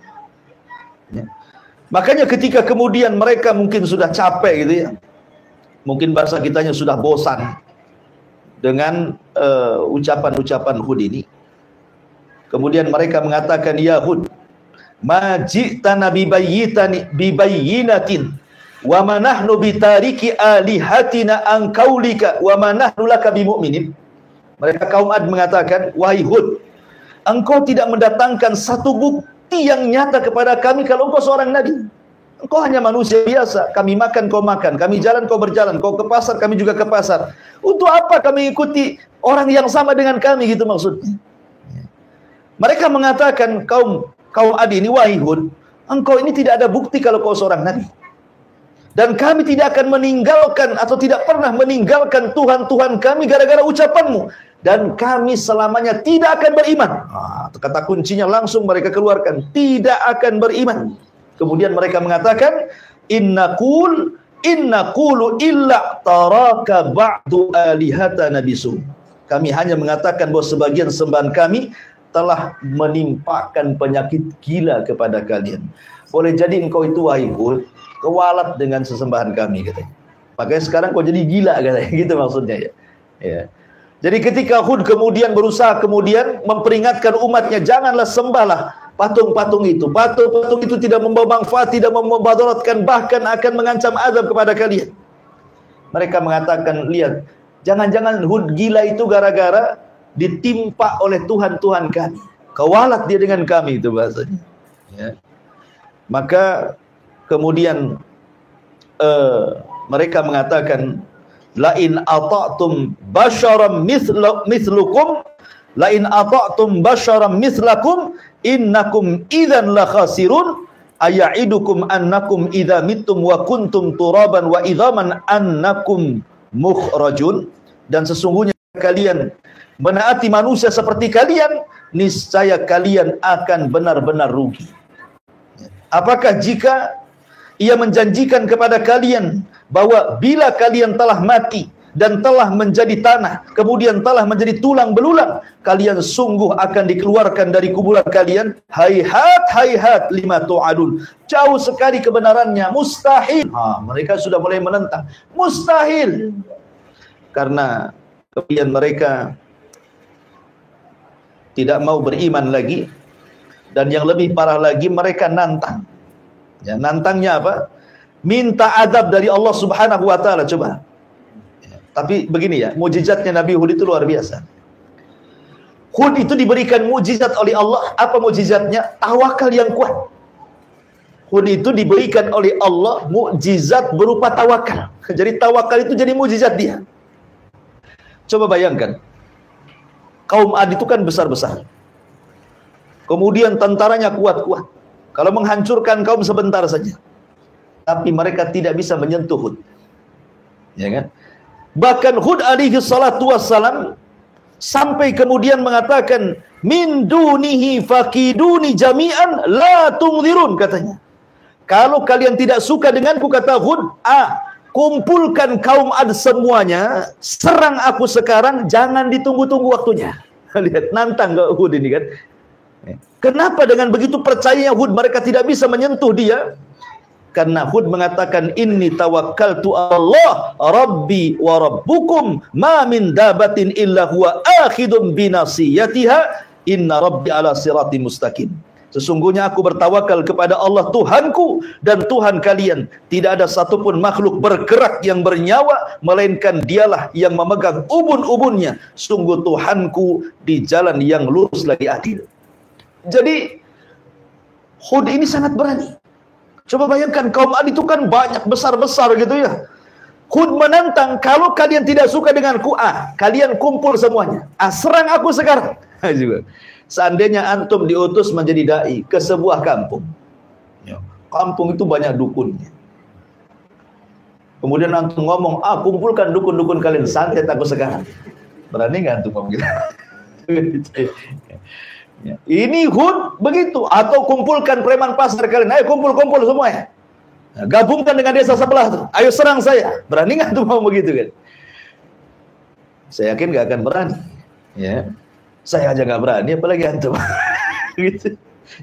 Speaker 1: Ya. Makanya ketika kemudian mereka mungkin sudah capek gitu ya. Mungkin bahasa kitanya sudah bosan dengan uh, ucapan-ucapan Hud ini. Kemudian mereka mengatakan ya Hud, majitana bibayyitani bibayyinatin wa ma nahnu bitariki alihatina an kaulika wa ma nahnu laka bimu'minin. Mereka kaum Ad mengatakan, wahai Hud, engkau tidak mendatangkan satu bukti yang nyata kepada kami kalau engkau seorang nabi. Engkau hanya manusia biasa. Kami makan, kau makan. Kami jalan, kau berjalan. Kau ke pasar, kami juga ke pasar. Untuk apa kami ikuti orang yang sama dengan kami gitu maksudnya. Mereka mengatakan kaum kaum Adi ini wahai Hud, engkau ini tidak ada bukti kalau kau seorang nabi. Dan kami tidak akan meninggalkan atau tidak pernah meninggalkan Tuhan-Tuhan kami gara-gara ucapanmu. Dan kami selamanya tidak akan beriman. Nah, kata kuncinya langsung mereka keluarkan. Tidak akan beriman. Kemudian mereka mengatakan, Inna kul, inna kulu illa taraka ba'du alihata nabisu. Kami hanya mengatakan bahawa sebagian sembahan kami telah menimpakan penyakit gila kepada kalian. Boleh jadi engkau itu wahai Hud, kewalat dengan sesembahan kami katanya. Makanya sekarang kau jadi gila katanya, *laughs* gitu maksudnya ya. ya. Jadi ketika Hud kemudian berusaha kemudian memperingatkan umatnya, janganlah sembahlah patung-patung itu. Patung-patung itu tidak membawa manfaat, tidak membadaratkan, bahkan akan mengancam azab kepada kalian. Mereka mengatakan, lihat, jangan-jangan Hud gila itu gara-gara ditimpa oleh Tuhan-Tuhan kami. Kewalat dia dengan kami itu bahasanya. Ya. Maka kemudian uh, mereka mengatakan lain ata'tum basyaram mislukum lain ata'tum basyaram mislakum innakum idzan la khasirun. Aya'idukum annakum idza mittum wa kuntum turaban wa idzaman annakum mukhrajun. Dan sesungguhnya kalian menaati manusia seperti kalian, niscaya kalian akan benar-benar rugi. Apakah jika ia menjanjikan kepada kalian bahwa bila kalian telah mati dan telah menjadi tanah, kemudian telah menjadi tulang belulang, kalian sungguh akan dikeluarkan dari kuburan kalian. Hayhat, hayhat lima tu'adun. Jauh sekali kebenarannya, mustahil. Ha, mereka sudah mulai menentang. Mustahil. Karena kemudian mereka tidak mau beriman lagi dan yang lebih parah lagi mereka nantang ya nantangnya apa? Minta adab dari Allah Subhanahu wa taala coba. Ya, tapi begini ya mujizatnya Nabi Hud itu luar biasa. Hud itu diberikan mujizat oleh Allah. Apa mujizatnya? Tawakal yang kuat. Hud itu diberikan oleh Allah mujizat berupa tawakal. *laughs* Jadi tawakal itu jadi mujizat dia. Coba bayangkan. Kaum Ad itu kan besar-besar. Kemudian tentaranya kuat-kuat. Kalau menghancurkan kaum sebentar saja. Tapi mereka tidak bisa menyentuh Hud. Ya kan? Bahkan Hud alaihi salatu wassalam sampai kemudian mengatakan min dunihi fakiduni jami'an la tungzirun katanya. Kalau kalian tidak suka denganku kata Hud, ah, kumpulkan kaum Ad semuanya, serang aku sekarang, jangan ditunggu-tunggu waktunya. *laughs* Lihat, nantang ke Hud ini kan. Kenapa dengan begitu percayanya Hud mereka tidak bisa menyentuh dia? Karena Hud mengatakan inni tawakkaltu Allah Rabbi wa Rabbukum ma min dabatin illa huwa akhidun binasiyatiha inna Rabbi ala sirati mustaqim. Sesungguhnya aku bertawakal kepada Allah Tuhanku dan Tuhan kalian. Tidak ada satupun makhluk bergerak yang bernyawa, melainkan dialah yang memegang ubun-ubunnya. Sungguh Tuhanku di jalan yang lurus lagi adil. Jadi, Hud ini sangat berani. Coba bayangkan, kaum Ad itu kan banyak besar-besar gitu ya. Hud menantang, kalau kalian tidak suka denganku, ah, kalian kumpul semuanya. Ah, serang aku sekarang. *laughs* Seandainya antum diutus menjadi dai ke sebuah kampung. Ya, kampung itu banyak dukunnya. Kemudian antum ngomong, ah kumpulkan dukun-dukun kalian santet aku sekarang. Berani nggak antum ngomong gitu? *laughs* ya. Ini Hud begitu. Atau kumpulkan preman pasar kalian. Ayo kumpul-kumpul semuanya. Nah, gabungkan dengan desa sebelah tuh. Ayo serang saya. Berani nggak tuh mau begitu kan? Saya yakin nggak akan berani. Ya. Saya aja nggak berani, apalagi antum. *laughs* gitu.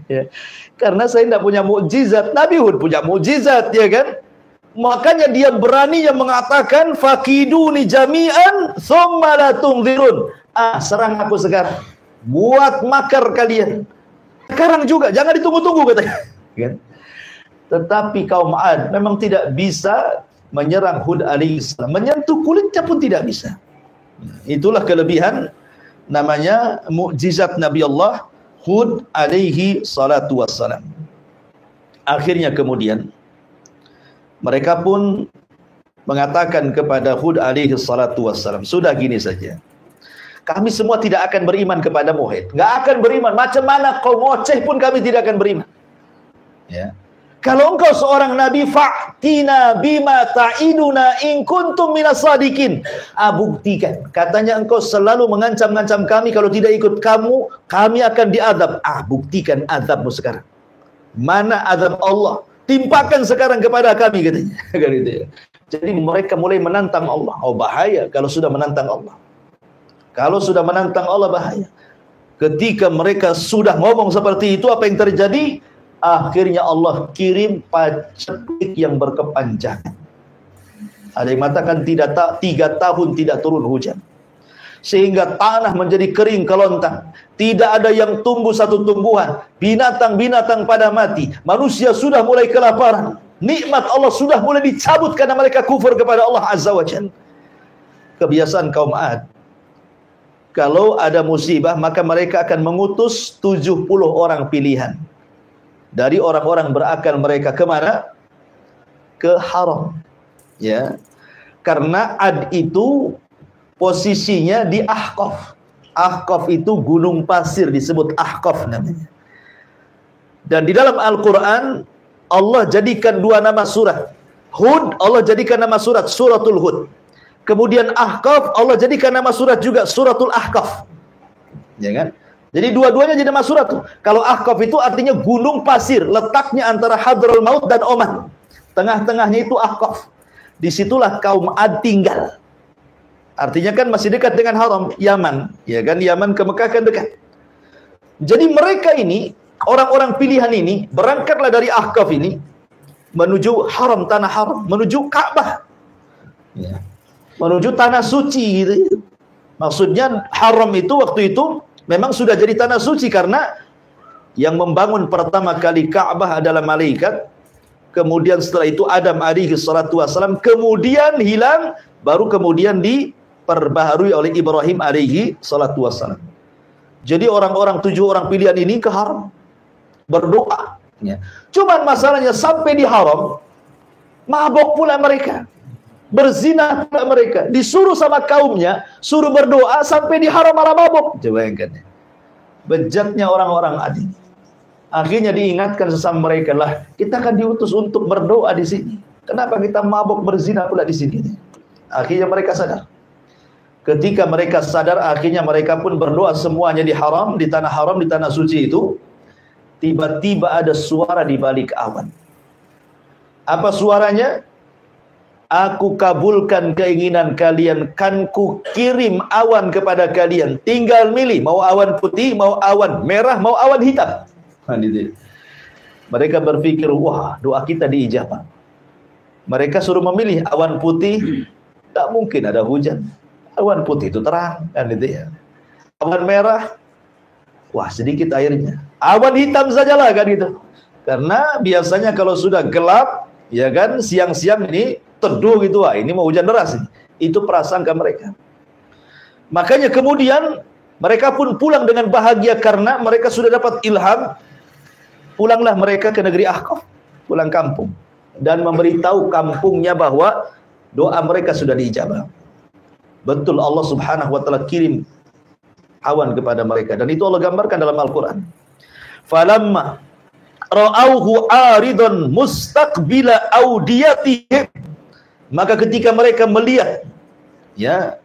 Speaker 1: Ya. Karena saya tidak punya mukjizat. Nabi Hud punya mukjizat, ya kan? Makanya dia berani yang mengatakan fakiduni jami'an thumma la tungzirun. Ah, serang aku sekarang. Buat makar kalian. Sekarang juga, jangan ditunggu-tunggu katanya. Kan? Tetapi kaum Ad memang tidak bisa menyerang Hud alaihissalam. Menyentuh kulitnya pun tidak bisa. Itulah kelebihan namanya mukjizat Nabi Allah Hud alaihi salatu wassalam. Akhirnya kemudian mereka pun mengatakan kepada Hud alaihi salatu wassalam, sudah gini saja. Kami semua tidak akan beriman kepada Muhammad. Enggak akan beriman. Macam mana kau ngoceh pun kami tidak akan beriman. Ya. Kalau engkau seorang nabi fa'tina bima ta'iduna in kuntum minas sadikin. Ah, buktikan. Katanya engkau selalu mengancam-ngancam kami kalau tidak ikut kamu, kami akan diadab. Ah, buktikan azabmu sekarang. Mana azab Allah? Timpakan sekarang kepada kami katanya. *laughs* Kan itu ya. Jadi mereka mulai menantang Allah. Oh bahaya kalau sudah menantang Allah. Kalau sudah menantang Allah bahaya. Ketika mereka sudah ngomong seperti itu apa yang terjadi? akhirnya Allah kirim paceklik yang berkepanjangan. Ada yang mengatakan tidak tak tiga tahun tidak turun hujan. Sehingga tanah menjadi kering kelontang. Tidak ada yang tumbuh satu tumbuhan. Binatang-binatang pada mati. Manusia sudah mulai kelaparan. Nikmat Allah sudah mulai dicabut karena mereka kufur kepada Allah Azza wa Jalla. Kebiasaan kaum Ad. Kalau ada musibah maka mereka akan mengutus 70 orang pilihan dari orang-orang berakal mereka ke mana? Ke haram. Ya. Karena Ad itu posisinya di Ahqaf. Ahqaf itu gunung pasir disebut Ahqaf namanya. Dan di dalam Al-Qur'an Allah jadikan dua nama surat. Hud Allah jadikan nama surat suratul Hud. Kemudian Ahqaf Allah jadikan nama surat juga suratul Ahqaf. Ya kan? Jadi dua-duanya jadi nama surat tuh. Kalau Ahqaf itu artinya gunung pasir, letaknya antara Hadraul Maut dan Oman. Tengah-tengahnya itu Ahqaf. Di situlah kaum Ad tinggal. Artinya kan masih dekat dengan haram Yaman, ya kan Yaman ke Mekah kan dekat. Jadi mereka ini orang-orang pilihan ini berangkatlah dari Ahqaf ini menuju haram tanah haram, menuju Ka'bah. Ya. Menuju tanah suci gitu. Maksudnya haram itu waktu itu memang sudah jadi tanah suci karena yang membangun pertama kali Ka'bah adalah malaikat. Kemudian setelah itu Adam alaihi salatu wasalam kemudian hilang baru kemudian diperbaharui oleh Ibrahim alaihi salatu wasalam. Jadi orang-orang tujuh orang pilihan ini ke haram berdoa. Ya. Cuman masalahnya sampai di haram mabok pula mereka berzina mereka, disuruh sama kaumnya, suruh berdoa sampai di haram malah mabuk. Coba bayangkan. Bejatnya orang-orang adi. Akhirnya diingatkan sesama mereka lah, kita akan diutus untuk berdoa di sini. Kenapa kita mabuk berzina pula di sini? Akhirnya mereka sadar. Ketika mereka sadar, akhirnya mereka pun berdoa semuanya di haram, di tanah haram, di tanah suci itu. Tiba-tiba ada suara di balik awan. Apa suaranya? Aku kabulkan keinginan kalian kan ku kirim awan kepada kalian. Tinggal milih mau awan putih, mau awan merah, mau awan hitam. Ha, Mereka berpikir, wah doa kita diijabah. Mereka suruh memilih awan putih, *clears throat* tak mungkin ada hujan. Awan putih itu terang, kan itu ya. Awan merah, wah sedikit airnya. Awan hitam sajalah kan gitu. Karena biasanya kalau sudah gelap, ya kan siang-siang ini teduh gitu ah ini mau hujan deras itu prasangka mereka. Makanya kemudian mereka pun pulang dengan bahagia karena mereka sudah dapat ilham pulanglah mereka ke negeri Ahqaf pulang kampung dan memberitahu kampungnya bahwa doa mereka sudah diijabah. Betul Allah Subhanahu wa taala kirim awan kepada mereka dan itu Allah gambarkan dalam Al-Qur'an. Falamma ra'auhu aridun mustaqbila audiyatihim maka ketika mereka melihat ya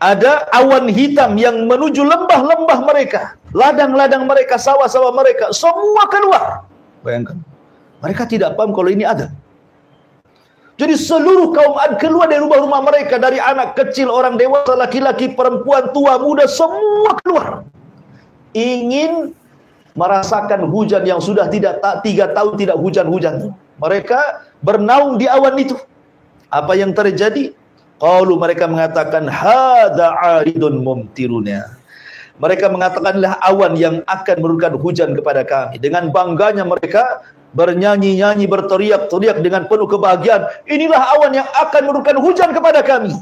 Speaker 1: ada awan hitam yang menuju lembah-lembah mereka, ladang-ladang mereka, sawah-sawah mereka, semua keluar. Bayangkan. Mereka tidak paham kalau ini ada. Jadi seluruh kaum Ad keluar dari rumah-rumah mereka dari anak kecil, orang dewasa, laki-laki, perempuan, tua, muda, semua keluar. Ingin merasakan hujan yang sudah tidak tiga tahun tidak hujan-hujan. Mereka bernaung di awan itu. Apa yang terjadi? Qalu mereka mengatakan hadza aridun mumtiruna. Mereka mengatakanlah awan yang akan menurunkan hujan kepada kami. Dengan bangganya mereka bernyanyi-nyanyi, berteriak-teriak dengan penuh kebahagiaan. Inilah awan yang akan menurunkan hujan kepada kami.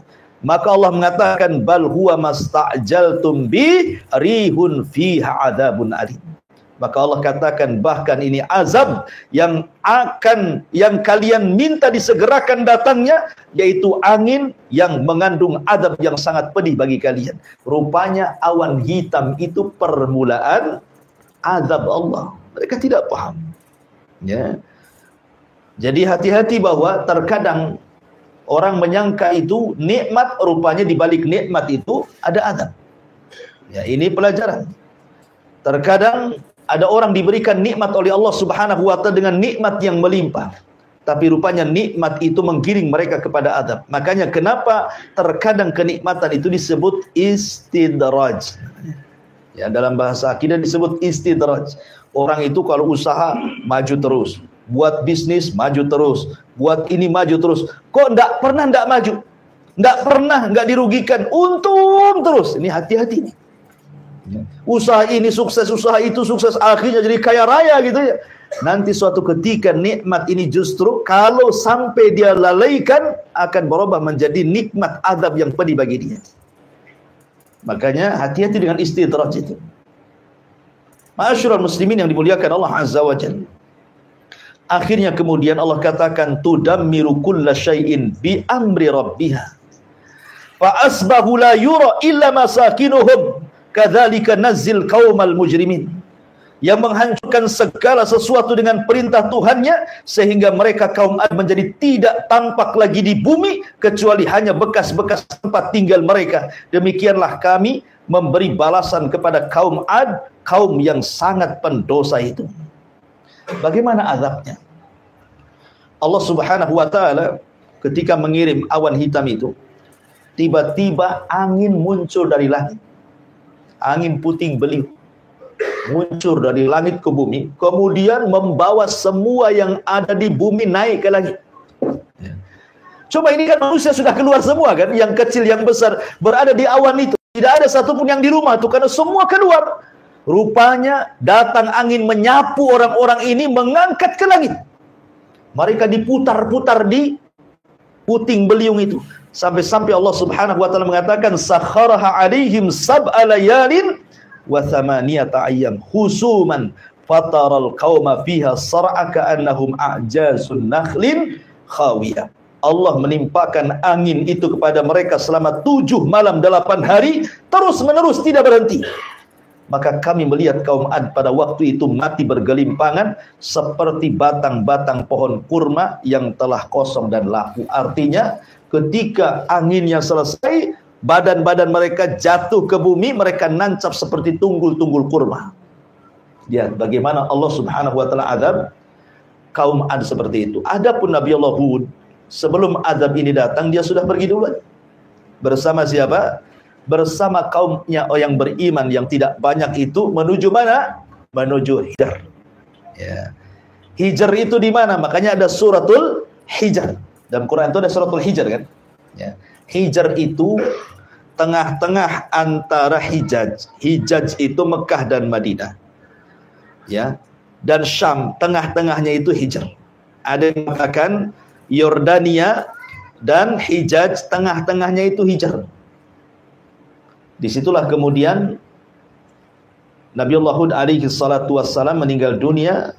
Speaker 1: Maka Allah mengatakan bal huwa masta'jaltum bi rihun fiha adzabun alim. Maka Allah katakan bahkan ini azab yang akan yang kalian minta disegerakan datangnya yaitu angin yang mengandung azab yang sangat pedih bagi kalian. Rupanya awan hitam itu permulaan azab Allah. Mereka tidak paham. Ya. Jadi hati-hati bahwa terkadang orang menyangka itu nikmat rupanya di balik nikmat itu ada adab. Ya, ini pelajaran. Terkadang ada orang diberikan nikmat oleh Allah Subhanahu wa taala dengan nikmat yang melimpah. Tapi rupanya nikmat itu menggiring mereka kepada adab. Makanya kenapa terkadang kenikmatan itu disebut istidraj. Ya, dalam bahasa akidah disebut istidraj. Orang itu kalau usaha maju terus, buat bisnis maju terus, buat ini maju terus. Kok enggak pernah enggak maju? Enggak pernah enggak dirugikan, untung terus. Ini hati-hati nih. Ya. Usaha ini sukses, usaha itu sukses, akhirnya jadi kaya raya gitu ya. Nanti suatu ketika nikmat ini justru kalau sampai dia lalaikan akan berubah menjadi nikmat azab yang pedih bagi dia. Makanya hati-hati dengan istidraj itu. Masyurul muslimin yang dimuliakan Allah Azza wa Jalla. Akhirnya kemudian Allah katakan tudammiru kulla syai'in bi amri rabbiha. Fa asbahu la yura illa masakinuhum kadzalika nazzil qaumal mujrimin. Yang menghancurkan segala sesuatu dengan perintah Tuhannya sehingga mereka kaum Ad menjadi tidak tampak lagi di bumi kecuali hanya bekas-bekas tempat tinggal mereka. Demikianlah kami memberi balasan kepada kaum Ad, kaum yang sangat pendosa itu. Bagaimana azabnya? Allah Subhanahu wa taala ketika mengirim awan hitam itu, tiba-tiba angin muncul dari langit. Angin puting beliung muncul dari langit ke bumi, kemudian membawa semua yang ada di bumi naik ke langit. Ya. Coba ini kan manusia sudah keluar semua kan, yang kecil, yang besar berada di awan itu. Tidak ada satupun yang di rumah tuh karena semua keluar. Rupanya datang angin menyapu orang-orang ini mengangkat ke langit. Mereka diputar-putar di puting beliung itu. Sampai-sampai Allah Subhanahu wa taala mengatakan sakharaha alaihim sab'a layalin wa thamaniyata ayyam husuman fataral qauma fiha sar'a ka'annahum a'jazun nakhlin khawiyah. Allah menimpakan angin itu kepada mereka selama tujuh malam delapan hari terus menerus tidak berhenti maka kami melihat kaum Ad pada waktu itu mati bergelimpangan seperti batang-batang pohon kurma yang telah kosong dan laku. Artinya ketika anginnya selesai, badan-badan mereka jatuh ke bumi, mereka nancap seperti tunggul-tunggul kurma. Lihat bagaimana Allah Subhanahu wa taala adab kaum Ad seperti itu. Adapun Nabi Allah Hud sebelum adab ini datang dia sudah pergi duluan. Bersama siapa? Bersama kaumnya yang beriman yang tidak banyak itu menuju mana? Menuju Hijr. Ya. Hijr itu di mana? Makanya ada suratul Hijr. Dalam Quran itu ada suratul Hijr kan? Ya. Hijr itu tengah-tengah antara Hijaz. Hijaz itu Mekah dan Madinah. Ya. Dan Syam, tengah-tengahnya itu Hijr. Ada yang mengatakan Yordania dan Hijaz, tengah-tengahnya itu Hijr. Di situlah kemudian Nabi Allah Hud alaihi salatu wassalam meninggal dunia.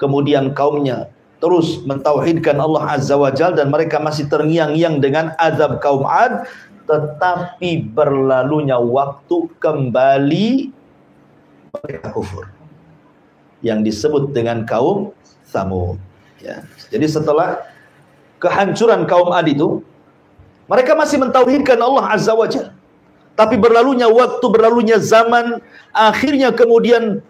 Speaker 1: Kemudian kaumnya terus mentauhidkan Allah Azza wa Jal dan mereka masih terngiang-ngiang dengan azab kaum Ad. Tetapi berlalunya waktu kembali mereka kufur. Yang disebut dengan kaum Samud. Ya. Jadi setelah kehancuran kaum Ad itu, mereka masih mentauhidkan Allah Azza wa Jalla. Tapi berlalunya waktu, berlalunya zaman, akhirnya kemudian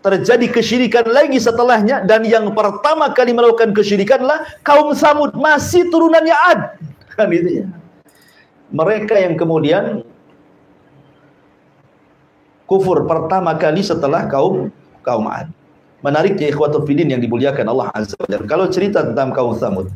Speaker 1: terjadi kesyirikan lagi setelahnya dan yang pertama kali melakukan kesyirikanlah kaum Samud masih turunannya Ad. Kan gitu ya. Mereka yang kemudian kufur pertama kali setelah kaum kaum Ad. Menariknya ikhwatul filin yang dimuliakan Allah Azza wa Jalla. Kalau cerita tentang kaum Samud.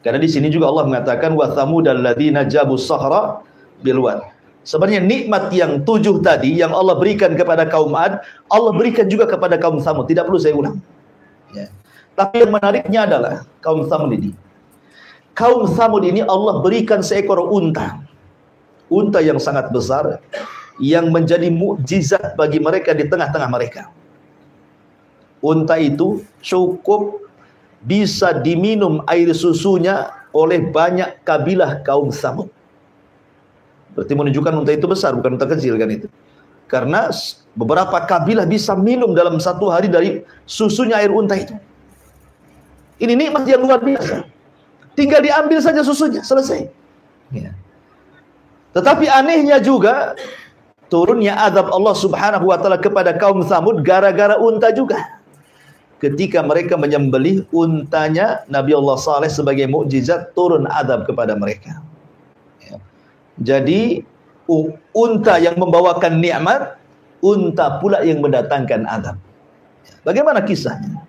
Speaker 1: Karena di sini juga Allah mengatakan wa Samud alladzina jabu sahra bilwad. Sebenarnya nikmat yang tujuh tadi yang Allah berikan kepada kaum Ad, Allah berikan juga kepada kaum Samud. Tidak perlu saya ulang. Ya. Tapi yang menariknya adalah kaum Samud ini. Kaum Samud ini Allah berikan seekor unta. Unta yang sangat besar yang menjadi mukjizat bagi mereka di tengah-tengah mereka. Unta itu cukup bisa diminum air susunya oleh banyak kabilah kaum Samud. Berarti menunjukkan unta itu besar, bukan unta kecil kan itu. Karena beberapa kabilah bisa minum dalam satu hari dari susunya air unta itu. Ini nikmat yang luar biasa. Tinggal diambil saja susunya, selesai. Ya. Tetapi anehnya juga turunnya azab Allah Subhanahu wa taala kepada kaum Samud gara-gara unta juga. Ketika mereka menyembelih untanya Nabi Allah Saleh sebagai mukjizat turun azab kepada mereka. Jadi unta yang membawakan nikmat, unta pula yang mendatangkan azab. Bagaimana kisahnya?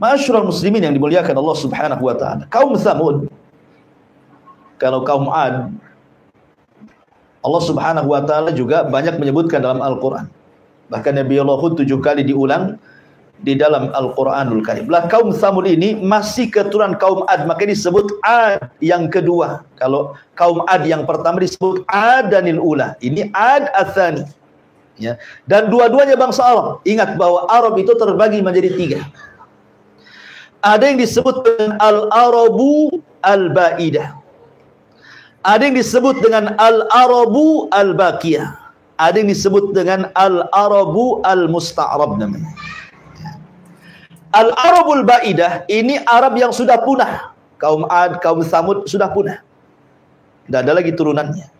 Speaker 1: Masyurul muslimin yang dimuliakan Allah subhanahu wa ta'ala. Kaum Thamud. Kalau kaum Ad. Allah subhanahu wa ta'ala juga banyak menyebutkan dalam Al-Quran. Bahkan Nabi Allah tujuh kali diulang di dalam Al-Quranul Karim. Lah kaum Thamud ini masih keturunan kaum Ad. Maka disebut Ad yang kedua. Kalau kaum Ad yang pertama disebut Adanil Ula. Ini Ad Athani. Ya. Dan dua-duanya bangsa Arab. Ingat bahwa Arab itu terbagi menjadi tiga. Ada yang disebut dengan al-arabu al-baidah. Ada yang disebut dengan al-arabu al-baqiyah. Ada yang disebut dengan al-arabu al-musta'rab namanya. Al-arabul baidah ini Arab yang sudah punah. Kaum Ad, kaum Samud sudah punah. Tidak ada lagi turunannya.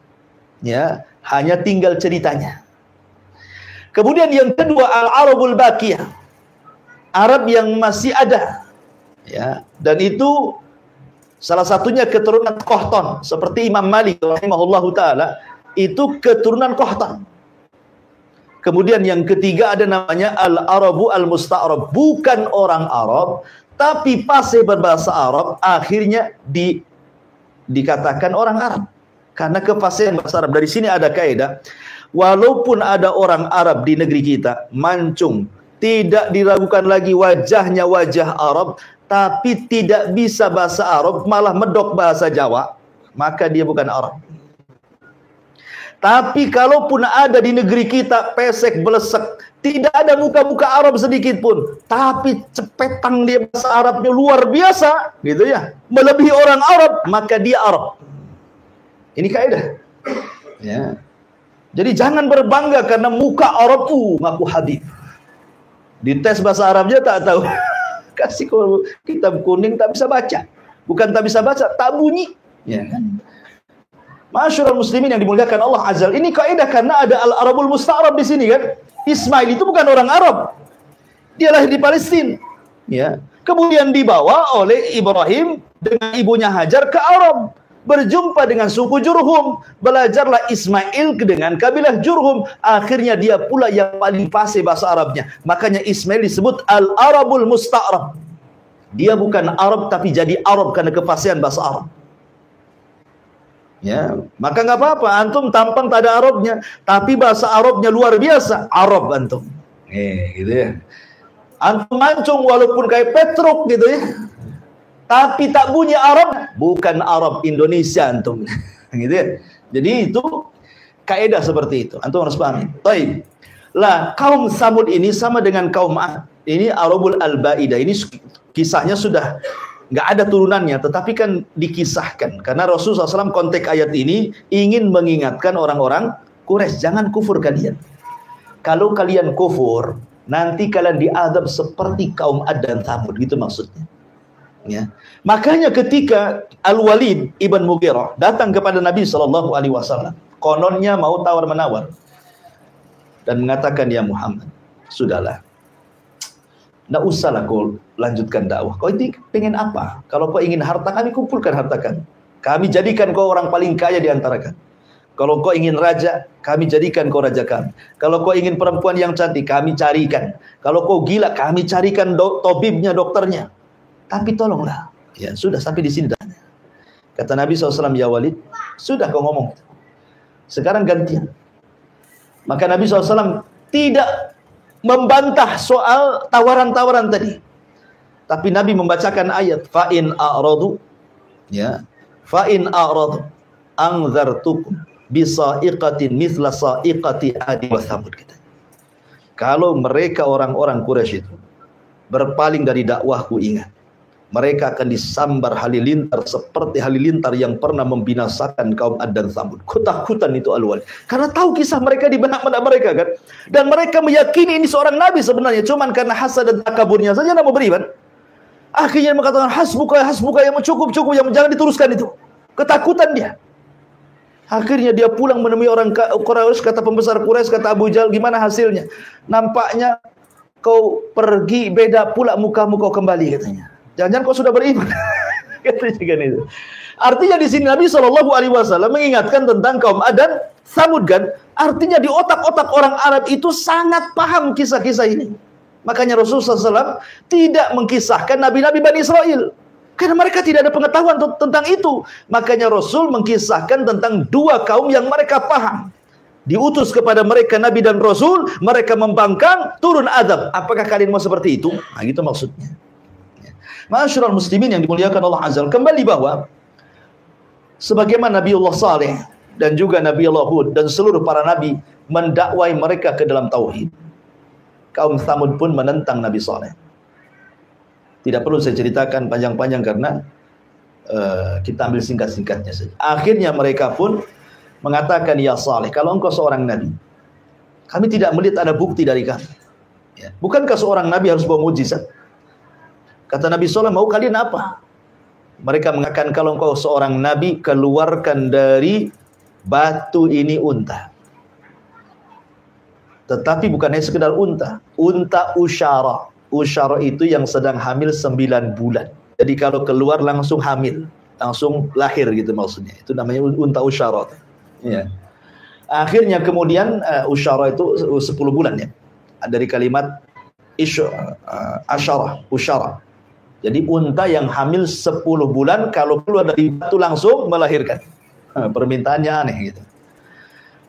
Speaker 1: Ya, hanya tinggal ceritanya. Kemudian yang kedua al-arabul baqiyah. Arab yang masih ada ya dan itu salah satunya keturunan Qahtan seperti Imam Malik rahimahullahu taala itu keturunan Qahtan kemudian yang ketiga ada namanya al-arabu al-musta'rab. Bukan orang Arab tapi pasti berbahasa Arab akhirnya di dikatakan orang Arab. Karena kefasihan bahasa Arab. Dari sini ada kaidah walaupun ada orang Arab di negeri kita mancung tidak diragukan lagi wajahnya wajah Arab tapi tidak bisa bahasa Arab, malah medok bahasa Jawa, maka dia bukan Arab. Tapi kalaupun ada di negeri kita pesek belesek, tidak ada muka-muka Arab sedikit pun, tapi cepetang dia bahasa Arabnya luar biasa, gitu ya. Melebihi orang Arab, maka dia Arab. Ini kaidah. Ya. Jadi jangan berbangga karena muka Arab tuh ngaku hadis. tes bahasa Arabnya tak tahu. *laughs* kasih kitab kuning tak bisa baca. Bukan tak bisa baca, tak bunyi. Ya kan? Masyurul muslimin yang dimuliakan Allah Azal. Ini kaidah karena ada Al-Arabul Musta'rab di sini kan. Ismail itu bukan orang Arab. Dia lahir di Palestina. Ya. Kemudian dibawa oleh Ibrahim dengan ibunya Hajar ke Arab berjumpa dengan suku Jurhum, belajarlah Ismail dengan kabilah Jurhum, akhirnya dia pula yang paling fasih bahasa Arabnya. Makanya Ismail disebut Al-Arabul Musta'rab. Dia bukan Arab tapi jadi Arab karena kefasihan bahasa Arab. Ya, maka nggak apa-apa antum tampang tak ada Arabnya, tapi bahasa Arabnya luar biasa, Arab antum. Eh, gitu ya. Antum mancung walaupun kayak Petruk gitu ya tapi tak bunyi Arab, bukan Arab Indonesia antum. *laughs* gitu ya. Jadi itu kaidah seperti itu. Antum harus pahami. Baik. Lah, kaum Samud ini sama dengan kaum. Ini Arabul Al-Baidah. Ini kisahnya sudah nggak ada turunannya, tetapi kan dikisahkan. Karena Rasulullah SAW konteks ayat ini ingin mengingatkan orang-orang Quraisy, jangan kufur kalian. Kalau kalian kufur, nanti kalian diadab seperti kaum Ad dan Samud, gitu maksudnya. Ya. Makanya ketika Al-Walid ibn Mughirah datang kepada Nabi sallallahu alaihi wasallam, kononnya mau tawar-menawar dan mengatakan ya Muhammad, sudahlah. Tidak usahlah kau lanjutkan dakwah. Kau ini pengen apa? Kalau kau ingin harta kami kumpulkan harta kami. Kami jadikan kau orang paling kaya di antara kami. Kalau kau ingin raja, kami jadikan kau raja kami. Kalau kau ingin perempuan yang cantik, kami carikan. Kalau kau gila, kami carikan do tobibnya, dokternya. Tapi tolonglah. Ya, sudah sampai di sini. Kata Nabi SAW, ya Walid, sudah kau ngomong. Sekarang gantian. Maka Nabi SAW tidak membantah soal tawaran-tawaran tadi. Tapi Nabi membacakan ayat fa'in a'radu ya fa'in a'radu anzartukum bisa'iqatin mithla sa'iqati adi wa thamud kita. Kalau mereka orang-orang Quraisy itu berpaling dari dakwahku ingat mereka akan disambar halilintar seperti halilintar yang pernah membinasakan kaum Ad dan Samud. Ketakutan itu al Karena tahu kisah mereka di benak-benak mereka kan. Dan mereka meyakini ini seorang nabi sebenarnya. Cuman karena hasad dan takaburnya saja mau beriman. Akhirnya mengatakan hasbuka hasbuka yang cukup cukup yang jangan diteruskan itu. Ketakutan dia. Akhirnya dia pulang menemui orang Quraisy, kata pembesar Quraisy, kata Abu Jal, gimana hasilnya? Nampaknya kau pergi beda pula mukamu kau kembali katanya. Jangan-jangan kau sudah beriman. *laughs* katanya kan itu. Artinya di sini Nabi Shallallahu Alaihi Wasallam mengingatkan tentang kaum Ad dan Samud kan. Artinya di otak-otak orang Arab itu sangat paham kisah-kisah ini. Makanya Rasulullah SAW tidak mengkisahkan Nabi-Nabi Bani Israel. Karena mereka tidak ada pengetahuan tentang itu. Makanya Rasul mengkisahkan tentang dua kaum yang mereka paham. Diutus kepada mereka Nabi dan Rasul, mereka membangkang, turun adab. Apakah kalian mau seperti itu? Nah, gitu maksudnya. Masyurul muslimin yang dimuliakan Allah Azza kembali bahwa sebagaimana Nabi Allah Saleh dan juga Nabi Allah Hud dan seluruh para nabi mendakwai mereka ke dalam tauhid. Kaum Samud pun menentang Nabi Saleh. Tidak perlu saya ceritakan panjang-panjang karena uh, kita ambil singkat-singkatnya saja. Akhirnya mereka pun mengatakan, Ya Saleh, kalau engkau seorang Nabi, kami tidak melihat ada bukti dari kamu. Ya. Bukankah seorang Nabi harus bawa mujizat? Kata Nabi Saleh, mau kalian apa? Mereka mengatakan, kalau engkau seorang Nabi, keluarkan dari batu ini unta. Tetapi bukan hanya sekedar unta. Unta usyara. Usyara itu yang sedang hamil 9 bulan. Jadi kalau keluar langsung hamil, langsung lahir gitu maksudnya. Itu namanya unta usyara. Ya. Akhirnya kemudian uh, usyara itu 10 bulan ya. Dari kalimat isy uh, asyara, usyara. Jadi unta yang hamil 10 bulan kalau keluar dari batu langsung melahirkan. Uh, permintaannya aneh gitu.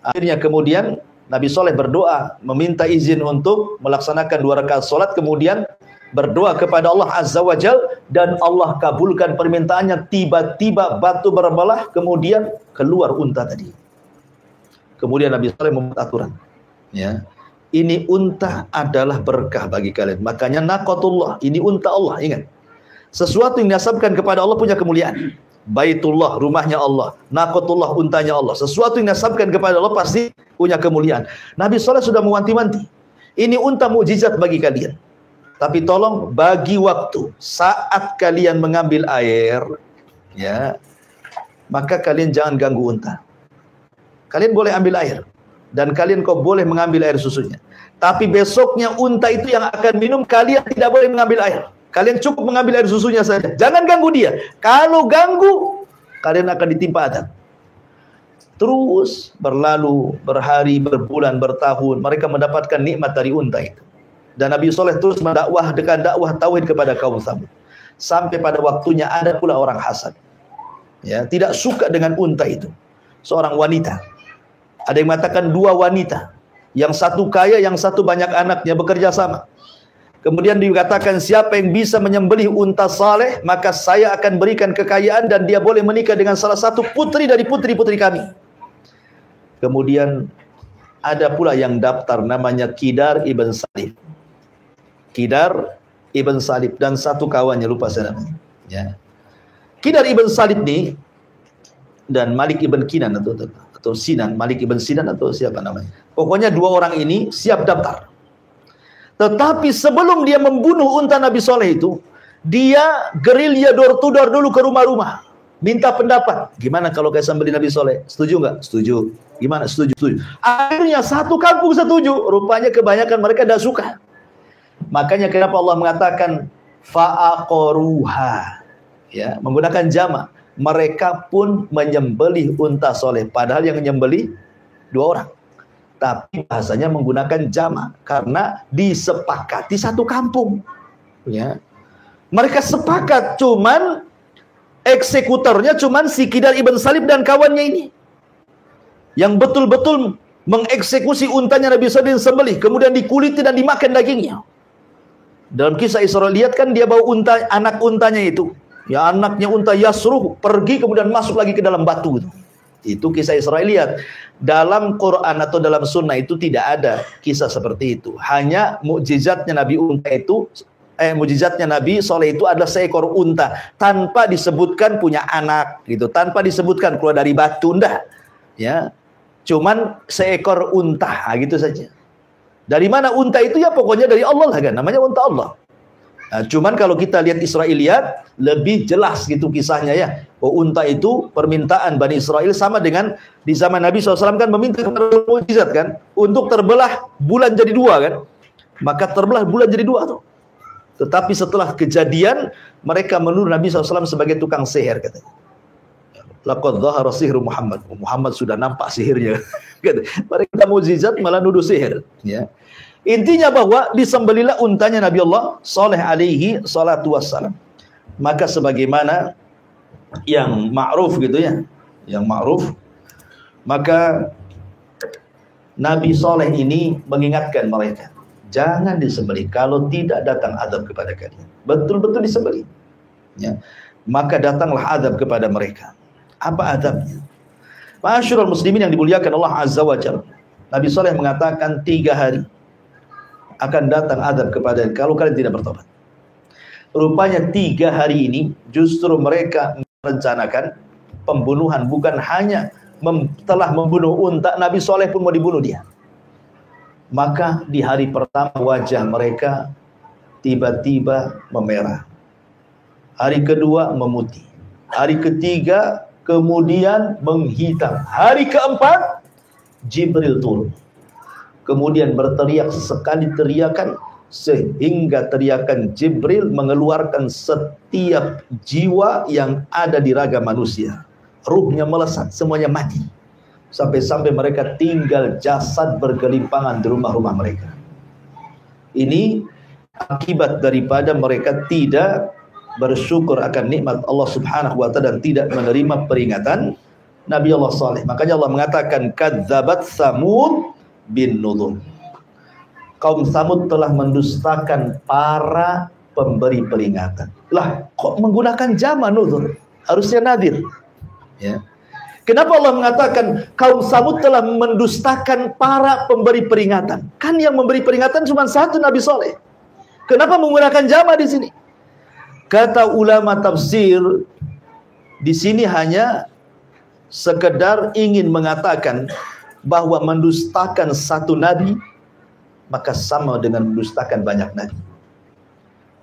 Speaker 1: Akhirnya kemudian Nabi Soleh berdoa, meminta izin untuk melaksanakan dua rakaat solat, kemudian berdoa kepada Allah Azza wa Jal, dan Allah kabulkan permintaannya, tiba-tiba batu berbelah, kemudian keluar unta tadi. Kemudian Nabi Soleh membuat aturan. Ya. Ini unta adalah berkah bagi kalian. Makanya nakotullah, ini unta Allah, ingat. Sesuatu yang dinasabkan kepada Allah punya kemuliaan. Baitullah, rumahnya Allah. Nakotullah, untanya Allah. Sesuatu yang nasabkan kepada Allah pasti punya kemuliaan. Nabi Soleh sudah mewanti-wanti. Ini unta mujizat bagi kalian. Tapi tolong bagi waktu. Saat kalian mengambil air, ya, maka kalian jangan ganggu unta. Kalian boleh ambil air. Dan kalian kau boleh mengambil air susunya. Tapi besoknya unta itu yang akan minum, kalian tidak boleh mengambil air. Kalian cukup mengambil air susunya saja. Jangan ganggu dia. Kalau ganggu, kalian akan ditimpa adab. Terus berlalu, berhari, berbulan, bertahun. Mereka mendapatkan nikmat dari unta itu. Dan Nabi Soleh terus mendakwah dengan dakwah tauhid kepada kaum Samud. Sampai pada waktunya ada pula orang hasad. Ya, tidak suka dengan unta itu. Seorang wanita. Ada yang mengatakan dua wanita. Yang satu kaya, yang satu banyak anaknya bekerja sama. Kemudian dikatakan siapa yang bisa menyembelih unta saleh, maka saya akan berikan kekayaan dan dia boleh menikah dengan salah satu putri dari putri-putri kami. Kemudian ada pula yang daftar namanya Kidar Ibn Salib. Kidar Ibn Salib dan satu kawannya lupa saya namanya. Ya. Kidar Ibn Salib ini dan Malik Ibn Kinan atau, atau Sinan, Malik Ibn Sinan atau siapa namanya. Pokoknya dua orang ini siap daftar. Tetapi sebelum dia membunuh unta Nabi Soleh itu, dia gerilya door to door dulu ke rumah-rumah. Minta pendapat. Gimana kalau kayak sambeli Nabi Soleh? Setuju nggak? Setuju. Gimana? Setuju. Setuju. Akhirnya satu kampung setuju. Rupanya kebanyakan mereka tidak suka. Makanya kenapa Allah mengatakan fa'aqoruha. Ya, menggunakan jama. Mereka pun menyembelih unta soleh. Padahal yang menyembelih dua orang tapi bahasanya menggunakan jama karena disepakati satu kampung. Ya. Mereka sepakat cuman eksekutornya cuman si Kidar Ibn Salib dan kawannya ini. Yang betul-betul mengeksekusi untanya Nabi Sallallahu sembelih, kemudian dikuliti dan dimakan dagingnya. Dalam kisah Israel lihat kan dia bawa unta anak untanya itu. Ya anaknya unta Yasruh pergi kemudian masuk lagi ke dalam batu itu. Itu kisah Israel lihat. Dalam Quran atau dalam sunnah itu tidak ada kisah seperti itu. Hanya mukjizatnya Nabi unta itu eh mukjizatnya Nabi Soleh itu adalah seekor unta tanpa disebutkan punya anak gitu, tanpa disebutkan keluar dari batu ndak. Ya. Cuman seekor unta gitu saja. Dari mana unta itu ya pokoknya dari Allah lah kan, namanya unta Allah. Nah, cuman kalau kita lihat Israiliyat lebih jelas gitu kisahnya ya. Oh, unta itu permintaan Bani Israel sama dengan di zaman Nabi SAW kan meminta kepada mujizat kan untuk terbelah bulan jadi dua kan. Maka terbelah bulan jadi dua tuh. Tetapi setelah kejadian mereka menuduh Nabi SAW sebagai tukang sihir katanya. Laqad dhahara sihru Muhammad. Muhammad sudah nampak sihirnya. *laughs* mereka mujizat malah nuduh sihir ya. Intinya bahwa disembelilah untanya Nabi Allah Saleh alaihi salatu wassalam. Maka sebagaimana yang ma'ruf gitu ya, yang ma'ruf, maka Nabi Saleh ini mengingatkan mereka, jangan disembelih kalau tidak datang adab kepada kalian. Betul-betul disembelih. Ya. Maka datanglah adab kepada mereka. Apa adabnya? Masyurul muslimin yang dimuliakan Allah Azza wa Jalla. Nabi Saleh mengatakan tiga hari akan datang adab kepada kalau kalian tidak bertobat. Rupanya tiga hari ini justru mereka merencanakan pembunuhan bukan hanya mem telah membunuh unta Nabi Soleh pun mau dibunuh dia. Maka di hari pertama wajah mereka tiba-tiba memerah. Hari kedua memutih. Hari ketiga kemudian menghitam. Hari keempat Jibril turun kemudian berteriak sekali teriakan sehingga teriakan Jibril mengeluarkan setiap jiwa yang ada di raga manusia. Ruhnya melesat, semuanya mati. Sampai-sampai mereka tinggal jasad bergelimpangan di rumah-rumah mereka. Ini akibat daripada mereka tidak bersyukur akan nikmat Allah Subhanahu wa taala dan tidak menerima peringatan Nabi Allah Saleh. Makanya Allah mengatakan kadzabat samud bin Nudur. Kaum Samud telah mendustakan para pemberi peringatan. Lah, kok menggunakan jama Nudur? Harusnya nadir. Ya. Kenapa Allah mengatakan kaum Samud telah mendustakan para pemberi peringatan? Kan yang memberi peringatan cuma satu Nabi Soleh. Kenapa menggunakan jama di sini? Kata ulama tafsir di sini hanya sekedar ingin mengatakan bahwa mendustakan satu nabi maka sama dengan mendustakan banyak nabi.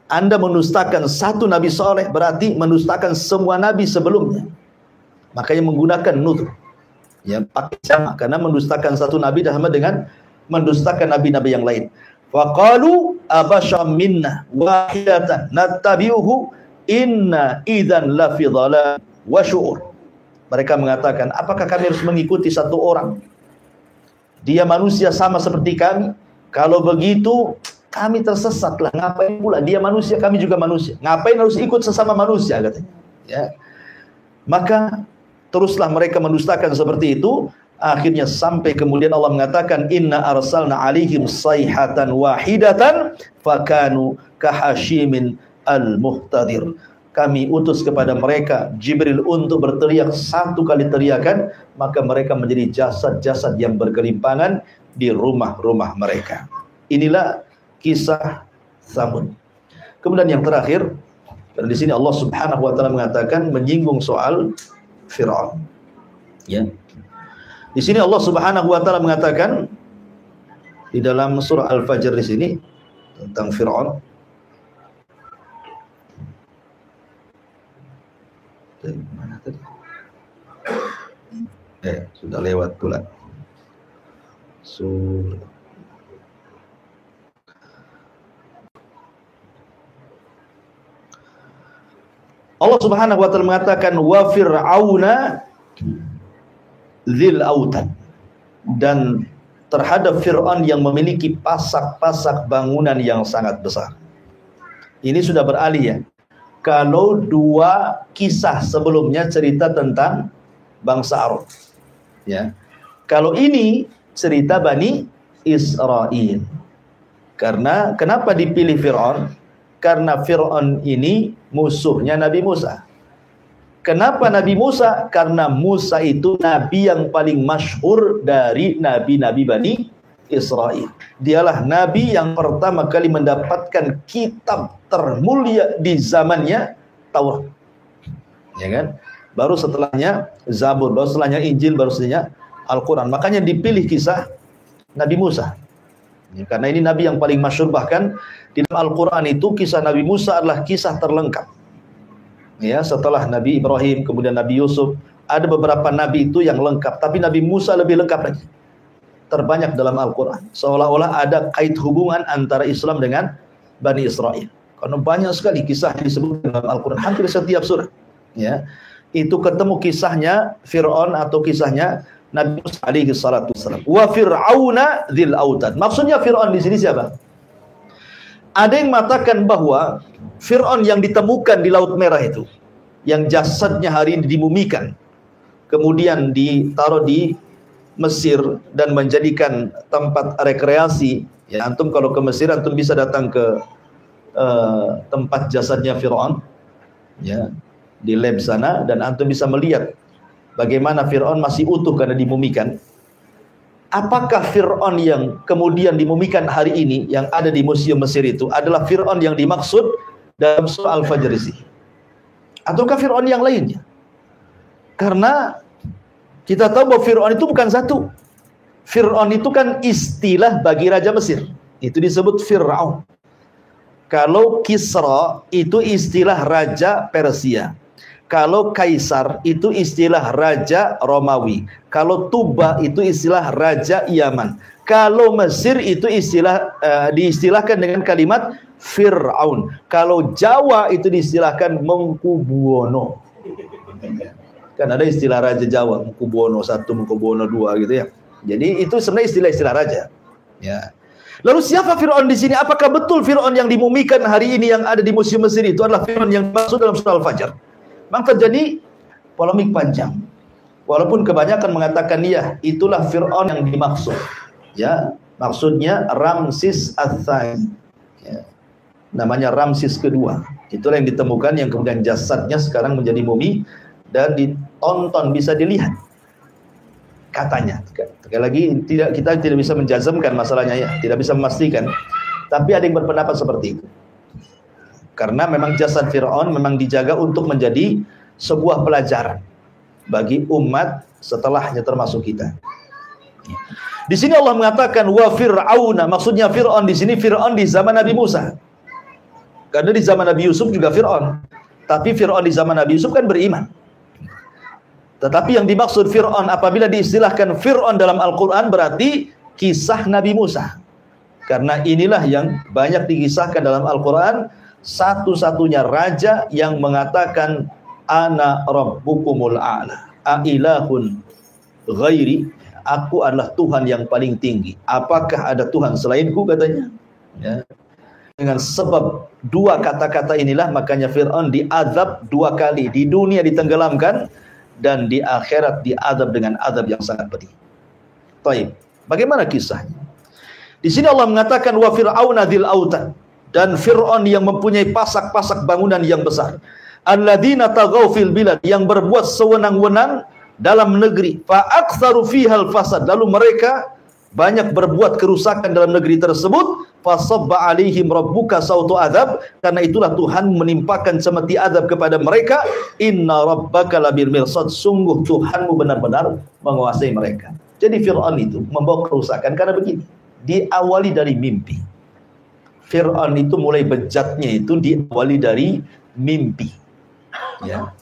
Speaker 1: Anda mendustakan satu nabi soleh berarti mendustakan semua nabi sebelumnya. Makanya menggunakan nutur. Ya, pakai sama karena mendustakan satu nabi sama dengan mendustakan nabi-nabi yang lain. Faqalu abasyam minna wahidatan nattabi'uhu inna idzan lafi dhalal wa syu'ur. Mereka mengatakan, apakah kami harus mengikuti satu orang dia manusia sama seperti kami. Kalau begitu kami tersesatlah. Ngapain pula dia manusia, kami juga manusia. Ngapain harus ikut sesama manusia katanya. Ya. Maka teruslah mereka mendustakan seperti itu. Akhirnya sampai kemudian Allah mengatakan inna arsalna alaihim sayhatan wahidatan fakanu kahashimin al-muhtadir kami utus kepada mereka Jibril untuk berteriak satu kali teriakan maka mereka menjadi jasad-jasad yang bergelimpangan di rumah-rumah mereka. Inilah kisah Samud. Kemudian yang terakhir dan di sini Allah Subhanahu wa taala mengatakan menyinggung soal Firaun. Ya. Di sini Allah Subhanahu wa taala mengatakan di dalam surah Al-Fajr di sini tentang Firaun dari mana tadi? Eh, sudah lewat pula. Sur Allah Subhanahu wa taala mengatakan wa fir'auna dzil autad dan terhadap Fir'aun yang memiliki pasak-pasak bangunan yang sangat besar. Ini sudah beralih ya kalau dua kisah sebelumnya cerita tentang bangsa Arab. Ya. Kalau ini cerita Bani Israel. Karena kenapa dipilih Firaun? Karena Firaun ini musuhnya Nabi Musa. Kenapa Nabi Musa? Karena Musa itu nabi yang paling masyhur dari nabi-nabi Bani Israel. Dialah nabi yang pertama kali mendapatkan kitab termulia di zamannya Taurat. Ya kan? Baru setelahnya Zabur, baru setelahnya Injil, baru setelahnya Al-Qur'an. Makanya dipilih kisah Nabi Musa. Ya, karena ini nabi yang paling masyhur bahkan di dalam Al-Qur'an itu kisah Nabi Musa adalah kisah terlengkap. Ya, setelah Nabi Ibrahim, kemudian Nabi Yusuf, ada beberapa nabi itu yang lengkap, tapi Nabi Musa lebih lengkap lagi. Terbanyak dalam Al-Qur'an. Seolah-olah ada kait hubungan antara Islam dengan Bani Israel. Karena banyak sekali kisah disebut dalam Al-Qur'an hampir setiap surah. Ya. Itu ketemu kisahnya Firaun atau kisahnya Nabi Musa alaihi salatu wasallam. Wa fir'auna. Maksudnya Firaun di sini siapa? Ada yang mengatakan bahwa Firaun yang ditemukan di Laut Merah itu yang jasadnya hari ini dimumikan kemudian ditaruh di Mesir dan menjadikan tempat rekreasi ya antum kalau ke Mesir antum bisa datang ke uh, tempat jasadnya Firaun ya di lab sana dan antum bisa melihat bagaimana Fir'aun masih utuh karena dimumikan. Apakah Fir'aun yang kemudian dimumikan hari ini yang ada di Museum Mesir itu adalah Fir'aun yang dimaksud dalam surah Al-Fajr? Ataukah Fir'aun yang lainnya? Karena kita tahu bahwa Fir'aun itu bukan satu. Fir'aun itu kan istilah bagi Raja Mesir. Itu disebut Fir'aun. Kalau Kisra itu istilah Raja Persia. Kalau kaisar itu istilah raja Romawi. Kalau Tuba itu istilah raja Yaman. Kalau Mesir itu istilah uh, diistilahkan dengan kalimat Fir'aun. Kalau Jawa itu diistilahkan Mengkubuwono. Kan ada istilah raja Jawa, Mengkubuwono satu, Mengkubuwono dua gitu ya. Jadi itu sebenarnya istilah-istilah raja. Ya. Lalu siapa Fir'aun di sini? Apakah betul Fir'aun yang dimumikan hari ini yang ada di Museum Mesir itu adalah Fir'aun yang masuk dalam surah Al-Fajr? Memang terjadi polemik panjang. Walaupun kebanyakan mengatakan iya, itulah Fir'aun yang dimaksud. Ya, maksudnya Ramsis Ats-Tsani. Ya. Namanya Ramsis kedua. Itulah yang ditemukan yang kemudian jasadnya sekarang menjadi mumi dan ditonton bisa dilihat. Katanya. Sekali lagi tidak kita tidak bisa menjazmkan masalahnya ya, tidak bisa memastikan. Tapi ada yang berpendapat seperti itu. Karena memang jasad Fir'aun memang dijaga untuk menjadi sebuah pelajaran bagi umat setelahnya termasuk kita. Di sini Allah mengatakan wa fir'auna, maksudnya Fir'aun di sini Fir'aun di zaman Nabi Musa. Karena di zaman Nabi Yusuf juga Fir'aun. Tapi Fir'aun di zaman Nabi Yusuf kan beriman. Tetapi yang dimaksud Fir'aun apabila diistilahkan Fir'aun dalam Al-Quran berarti kisah Nabi Musa. Karena inilah yang banyak dikisahkan dalam Al-Quran. Satu-satunya raja yang mengatakan ana rabbukumul a'la ailahun ghairi aku adalah Tuhan yang paling tinggi. Apakah ada Tuhan selainku katanya? Ya. Dengan sebab dua kata-kata inilah makanya Fir'aun diazab dua kali di dunia ditenggelamkan dan di akhirat diazab dengan azab yang sangat pedih. Baik, bagaimana kisahnya? Di sini Allah mengatakan wa fir'auna dzil autad dan Fir'aun yang mempunyai pasak-pasak bangunan yang besar. Alladzina tagaw fil bilad yang berbuat sewenang-wenang dalam negeri. Fa aktsaru fihal fasad. Lalu mereka banyak berbuat kerusakan dalam negeri tersebut. Fasabba alaihim rabbuka sautu adab. Karena itulah Tuhan menimpakan semeti adab kepada mereka. Inna rabbaka labil mirsad. Sungguh Tuhanmu benar-benar menguasai mereka. Jadi Fir'aun itu membawa kerusakan karena begini. Diawali dari mimpi Fir'aun itu mulai bejatnya itu diawali dari mimpi. Ya.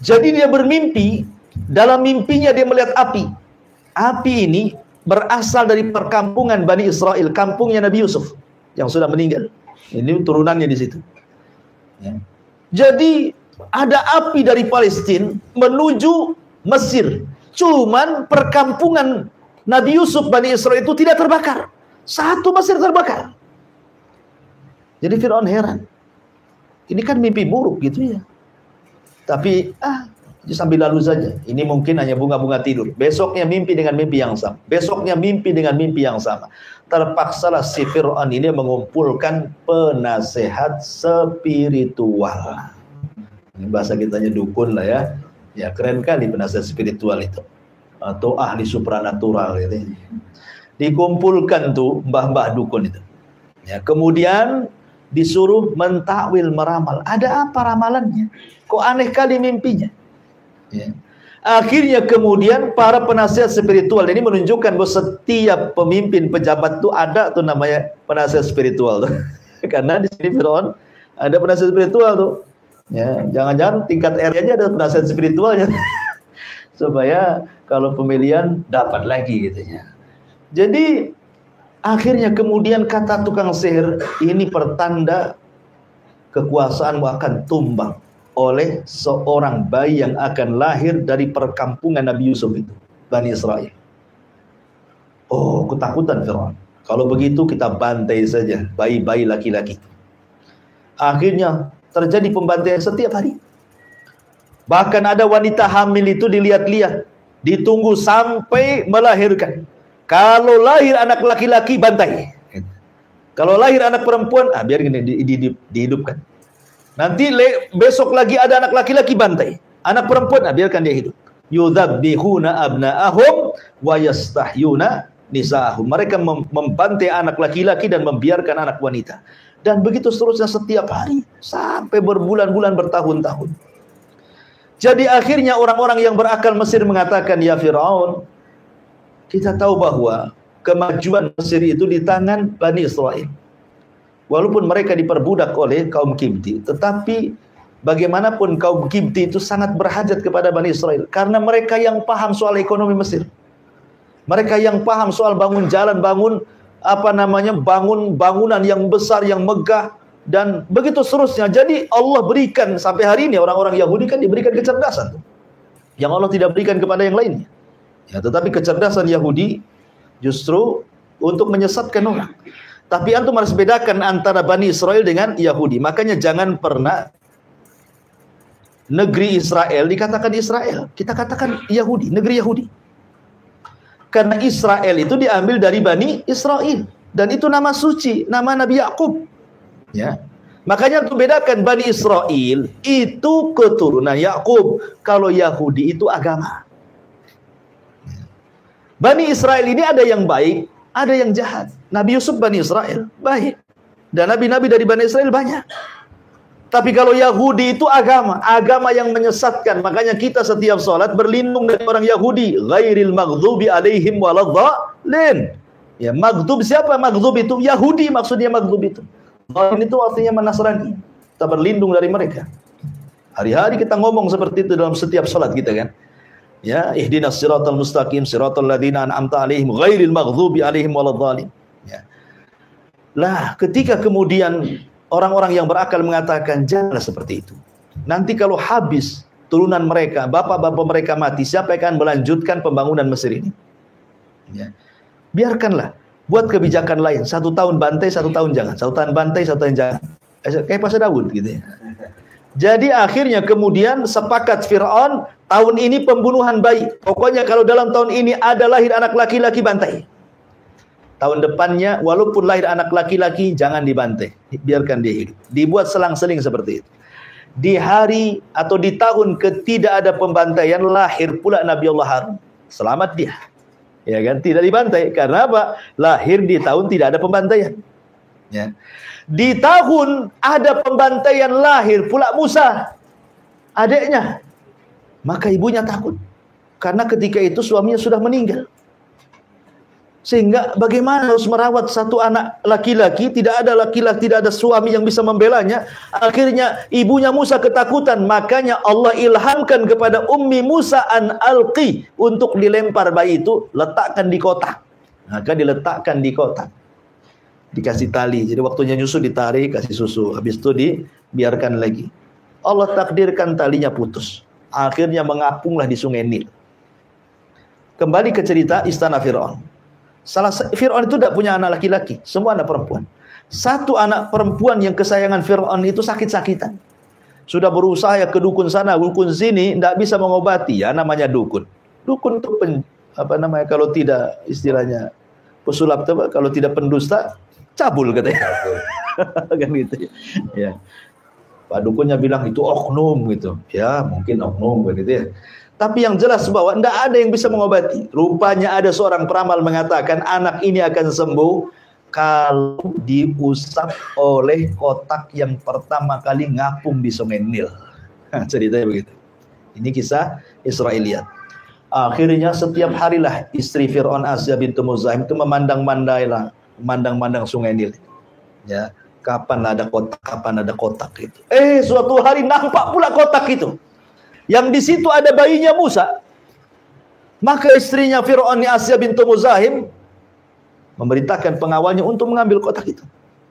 Speaker 1: Jadi dia bermimpi, dalam mimpinya dia melihat api. Api ini berasal dari perkampungan Bani Israel, kampungnya Nabi Yusuf yang sudah meninggal. Ini turunannya di situ. Ya. Jadi ada api dari Palestina menuju Mesir. Cuman perkampungan Nabi Yusuf Bani Israel itu tidak terbakar. Satu Mesir terbakar. Jadi Fir'aun heran. Ini kan mimpi buruk gitu ya. Tapi ah sambil lalu saja. Ini mungkin hanya bunga-bunga tidur. Besoknya mimpi dengan mimpi yang sama. Besoknya mimpi dengan mimpi yang sama. Terpaksalah si Fir'aun ini mengumpulkan penasehat spiritual. Ini bahasa kitanya dukun lah ya. Ya keren kali penasehat spiritual itu. Atau ahli supranatural gitu. Dikumpulkan tuh mbah-mbah dukun itu. Ya, kemudian disuruh mentakwil meramal. Ada apa ramalannya? Kok aneh kali mimpinya? Ya. Akhirnya kemudian para penasihat spiritual ini menunjukkan bahwa setiap pemimpin pejabat itu ada tuh namanya penasihat spiritual tuh. *laughs* Karena di sini Firaun ada penasihat spiritual tuh. Ya, jangan-jangan tingkat RT aja ada penasihat spiritualnya. *laughs* Supaya kalau pemilihan dapat lagi gitu ya. Jadi akhirnya kemudian kata tukang sihir ini pertanda kekuasaanmu akan tumbang oleh seorang bayi yang akan lahir dari perkampungan Nabi Yusuf itu, Bani Israel. Oh, ketakutan Fir'aun. Kalau begitu kita bantai saja bayi-bayi laki-laki. Akhirnya terjadi pembantaian setiap hari. Bahkan ada wanita hamil itu dilihat-lihat, ditunggu sampai melahirkan. Kalau lahir anak laki-laki bantai. Kalau lahir anak perempuan, ah biar gini di, di, di, dihidupkan. Nanti le, besok lagi ada anak laki-laki bantai. Anak perempuan, nah, biarkan dia hidup. Yudzabihuna abna'ahum wa yastahyuna nisa'ahum. Mereka mem membantai anak laki-laki dan membiarkan anak wanita. Dan begitu seterusnya setiap hari sampai berbulan-bulan bertahun-tahun. Jadi akhirnya orang-orang yang berakal Mesir mengatakan, "Ya Firaun, kita tahu bahwa kemajuan Mesir itu di tangan Bani Israel. Walaupun mereka diperbudak oleh kaum Kibti, tetapi bagaimanapun kaum Kibti itu sangat berhajat kepada Bani Israel karena mereka yang paham soal ekonomi Mesir. Mereka yang paham soal bangun jalan, bangun apa namanya? bangun bangunan yang besar, yang megah dan begitu seterusnya. Jadi Allah berikan sampai hari ini orang-orang Yahudi kan diberikan kecerdasan yang Allah tidak berikan kepada yang lainnya. Ya, tetapi kecerdasan Yahudi justru untuk menyesatkan orang. Tapi antum harus bedakan antara Bani Israel dengan Yahudi. Makanya jangan pernah negeri Israel dikatakan Israel. Kita katakan Yahudi, negeri Yahudi. Karena Israel itu diambil dari Bani Israel dan itu nama suci, nama Nabi Yakub. Ya. Makanya untuk bedakan Bani Israel itu keturunan Yakub, kalau Yahudi itu agama. Bani Israel ini ada yang baik, ada yang jahat. Nabi Yusuf Bani Israel, baik. Dan nabi-nabi dari Bani Israel banyak. Tapi kalau Yahudi itu agama, agama yang menyesatkan. Makanya kita setiap sholat berlindung dari orang Yahudi. Ghairil maghdubi alaihim waladhalin. Ya, maghdub siapa maghdub itu? Yahudi maksudnya maghdub itu. Dhalin itu artinya menasrani. Kita berlindung dari mereka. Hari-hari kita ngomong seperti itu dalam setiap sholat kita kan. Ya, ihdinas siratal mustaqim siratal ladzina an'amta alaihim ghairil maghdubi alaihim waladhdallin. Ya. Lah, ketika kemudian orang-orang yang berakal mengatakan janganlah seperti itu. Nanti kalau habis turunan mereka, bapak-bapak mereka mati, siapa yang akan melanjutkan pembangunan Mesir ini? Ya. Biarkanlah buat kebijakan lain. Satu tahun bantai, satu tahun jangan. Satu tahun bantai, satu tahun jangan. Kayak Pasal Daud gitu ya. Jadi akhirnya kemudian sepakat Fir'aun tahun ini pembunuhan bayi. Pokoknya kalau dalam tahun ini ada lahir anak laki-laki bantai. Tahun depannya walaupun lahir anak laki-laki jangan dibantai. Biarkan dia hidup. Dibuat selang-seling seperti itu. Di hari atau di tahun ketidak ada pembantaian lahir pula Nabi Allah Harun. Selamat dia. Ya kan? Tidak dibantai. Karena apa? Lahir di tahun tidak ada pembantaian. Ya. Di tahun ada pembantaian lahir pula Musa. Adiknya. Maka ibunya takut. Karena ketika itu suaminya sudah meninggal. Sehingga bagaimana harus merawat satu anak laki-laki, tidak ada laki-laki, tidak ada suami yang bisa membelanya. Akhirnya ibunya Musa ketakutan, makanya Allah ilhamkan kepada Ummi Musa an alqi untuk dilempar bayi itu, letakkan di kotak. Maka diletakkan di kotak dikasih tali. Jadi waktunya nyusu ditarik, kasih susu. Habis itu dibiarkan lagi. Allah takdirkan talinya putus. Akhirnya mengapunglah di sungai Nil. Kembali ke cerita istana Fir'aun. Salah Fir'aun itu tidak punya anak laki-laki, semua anak perempuan. Satu anak perempuan yang kesayangan Fir'aun itu sakit-sakitan. Sudah berusaha ya ke dukun sana, dukun sini, tidak bisa mengobati ya namanya dukun. Dukun itu pen, apa namanya kalau tidak istilahnya pesulap kalau tidak pendusta cabul katanya. *laughs* kan gitu ya. ya. Pak dukunnya bilang itu oknum gitu. Ya, mungkin oknum kan gitu ya. Tapi yang jelas bahwa tidak ada yang bisa mengobati. Rupanya ada seorang peramal mengatakan anak ini akan sembuh kalau diusap oleh kotak yang pertama kali ngapung di sungai Nil. *laughs* Ceritanya begitu. Ini kisah Israiliyat. Akhirnya setiap harilah istri Fir'aun Asia bintu Muzahim itu memandang-mandailah, memandang-mandang sungai Nil. Ya, kapan ada kotak, kapan ada kotak itu. Eh, suatu hari nampak pula kotak itu. Yang di situ ada bayinya Musa. Maka istrinya Fir'aun Asia bintu Muzahim memerintahkan pengawalnya untuk mengambil kotak itu.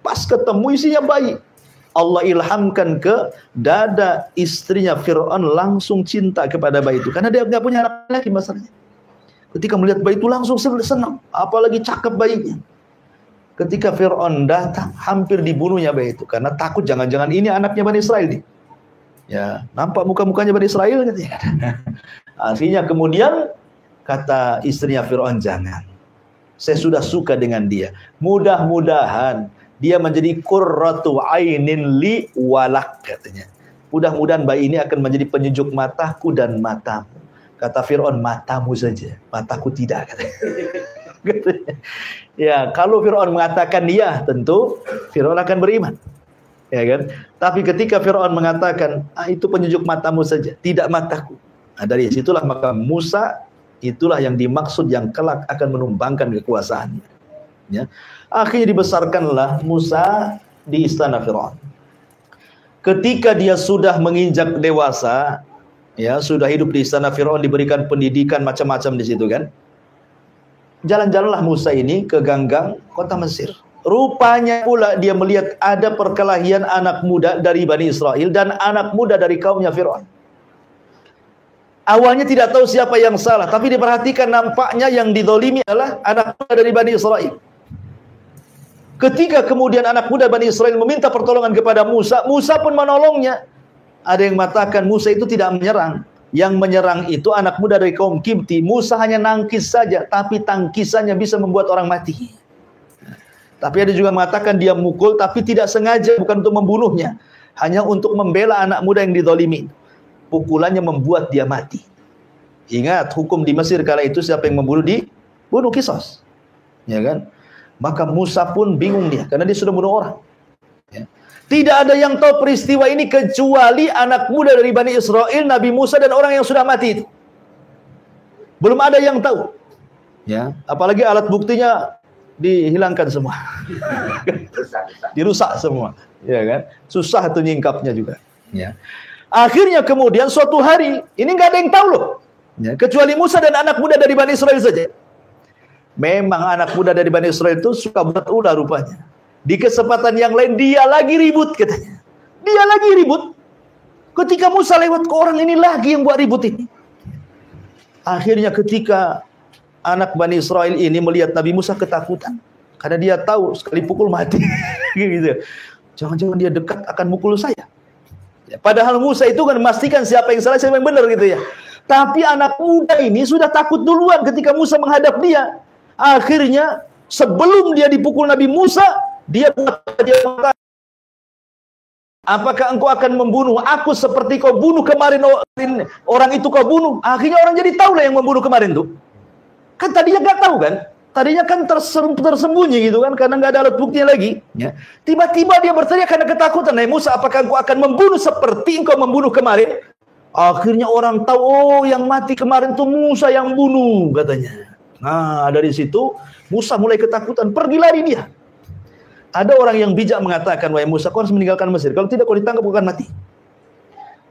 Speaker 1: Pas ketemu isinya bayi. Allah ilhamkan ke dada istrinya Fir'aun langsung cinta kepada bayi itu. Karena dia nggak punya anak lagi masalahnya. Ketika melihat bayi itu langsung senang. Apalagi cakep bayinya. Ketika Fir'aun datang, hampir dibunuhnya bayi itu. Karena takut jangan-jangan ini anaknya Bani Israel nih. Ya, nampak muka-mukanya Bani Israel katanya. *laughs* Akhirnya kemudian kata istrinya Fir'aun, jangan. Saya sudah suka dengan dia. Mudah-mudahan dia menjadi qurratu ainin li walak katanya. Mudah-mudahan bayi ini akan menjadi penyejuk mataku dan matamu. Kata Fir'aun, matamu saja, mataku tidak katanya. *laughs* *laughs* ya, kalau Fir'aun mengatakan iya, tentu Fir'aun akan beriman. Ya kan? Tapi ketika Fir'aun mengatakan, ah, itu penyejuk matamu saja, tidak mataku. Nah, dari situlah maka Musa itulah yang dimaksud yang kelak akan menumbangkan kekuasaannya. Ya. Akhirnya dibesarkanlah Musa di istana Firaun. Ketika dia sudah menginjak dewasa, ya sudah hidup di istana Firaun diberikan pendidikan macam-macam di situ kan. Jalan-jalanlah Musa ini ke ganggang kota Mesir. Rupanya pula dia melihat ada perkelahian anak muda dari Bani Israel dan anak muda dari kaumnya Firaun. Awalnya tidak tahu siapa yang salah, tapi diperhatikan nampaknya yang didolimi adalah anak muda dari Bani Israel. Ketika kemudian anak muda Bani Israel meminta pertolongan kepada Musa, Musa pun menolongnya. Ada yang mengatakan Musa itu tidak menyerang. Yang menyerang itu anak muda dari kaum Kipti. Musa hanya nangkis saja, tapi tangkisannya bisa membuat orang mati. Tapi ada juga mengatakan dia mukul, tapi tidak sengaja, bukan untuk membunuhnya. Hanya untuk membela anak muda yang didolimi. Pukulannya membuat dia mati. Ingat, hukum di Mesir kala itu siapa yang membunuh di bunuh kisos. Ya kan? Maka Musa pun bingung dia karena dia sudah bunuh orang. Tidak ada yang tahu peristiwa ini kecuali anak muda dari Bani Israel, Nabi Musa dan orang yang sudah mati itu. Belum ada yang tahu. Ya, apalagi alat buktinya dihilangkan semua. *laughs* Dirusak semua, ya kan? Susah tuh nyingkapnya juga, ya. Akhirnya kemudian suatu hari, ini nggak ada yang tahu loh. Ya, kecuali Musa dan anak muda dari Bani Israel saja. Memang anak muda dari Bani Israel itu suka buat ulah rupanya. Di kesempatan yang lain dia lagi ribut katanya. Dia lagi ribut. Ketika Musa lewat ke orang ini lagi yang buat ribut ini. Akhirnya ketika anak Bani Israel ini melihat Nabi Musa ketakutan. Karena dia tahu sekali pukul mati. *laughs* gitu. Jangan-jangan dia dekat akan mukul saya. Ya, padahal Musa itu kan memastikan siapa yang salah, siapa yang benar gitu ya. Tapi anak muda ini sudah takut duluan ketika Musa menghadap dia. Akhirnya sebelum dia dipukul Nabi Musa, dia dia Apakah engkau akan membunuh aku seperti kau bunuh kemarin orang itu kau bunuh? Akhirnya orang jadi tahu lah yang membunuh kemarin tuh. Kan tadinya nggak tahu kan? Tadinya kan tersembunyi gitu kan karena nggak ada alat buktinya lagi. Ya. Tiba-tiba dia berteriak karena ketakutan. Nabi Musa, apakah engkau akan membunuh seperti engkau membunuh kemarin? Akhirnya orang tahu, oh yang mati kemarin tuh Musa yang bunuh katanya. Nah, dari situ Musa mulai ketakutan, pergi lari dia. Ada orang yang bijak mengatakan, wahai Musa, kau harus meninggalkan Mesir. Kalau tidak, kau ditangkap, kau akan mati.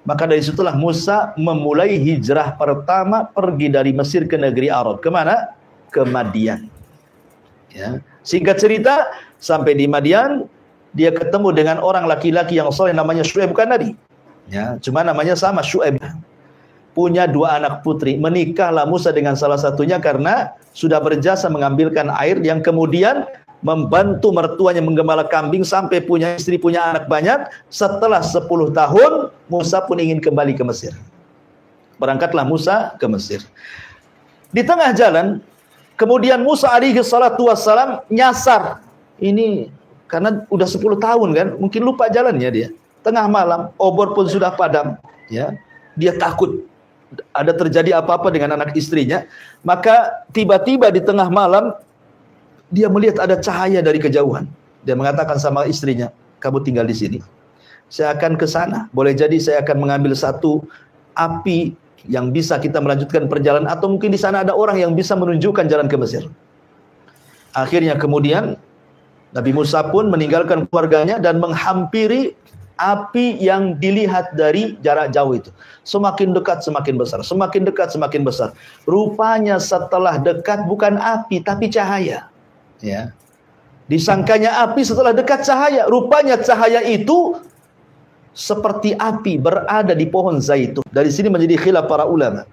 Speaker 1: Maka dari situlah Musa memulai hijrah pertama pergi dari Mesir ke negeri Arab. Ke mana? Ke Madian. Ya. Singkat cerita, sampai di Madian, dia ketemu dengan orang laki-laki yang soleh namanya Syuaib, bukan Nabi. Ya, cuma namanya sama Syuaib punya dua anak putri. Menikahlah Musa dengan salah satunya karena sudah berjasa mengambilkan air yang kemudian membantu mertuanya menggembala kambing sampai punya istri, punya anak banyak. Setelah 10 tahun, Musa pun ingin kembali ke Mesir. Berangkatlah Musa ke Mesir. Di tengah jalan, kemudian Musa alaihi salatu wassalam nyasar. Ini karena udah 10 tahun kan, mungkin lupa jalannya dia. Tengah malam, obor pun sudah padam, ya. Dia takut ada terjadi apa-apa dengan anak istrinya, maka tiba-tiba di tengah malam dia melihat ada cahaya dari kejauhan. Dia mengatakan sama istrinya, "Kamu tinggal di sini. Saya akan ke sana. Boleh jadi saya akan mengambil satu api yang bisa kita melanjutkan perjalanan atau mungkin di sana ada orang yang bisa menunjukkan jalan ke Mesir. Akhirnya kemudian Nabi Musa pun meninggalkan keluarganya dan menghampiri api yang dilihat dari jarak jauh itu. Semakin dekat semakin besar, semakin dekat semakin besar. Rupanya setelah dekat bukan api tapi cahaya. Ya. Disangkanya api setelah dekat cahaya. Rupanya cahaya itu seperti api berada di pohon zaitun. Dari sini menjadi khilaf para ulama.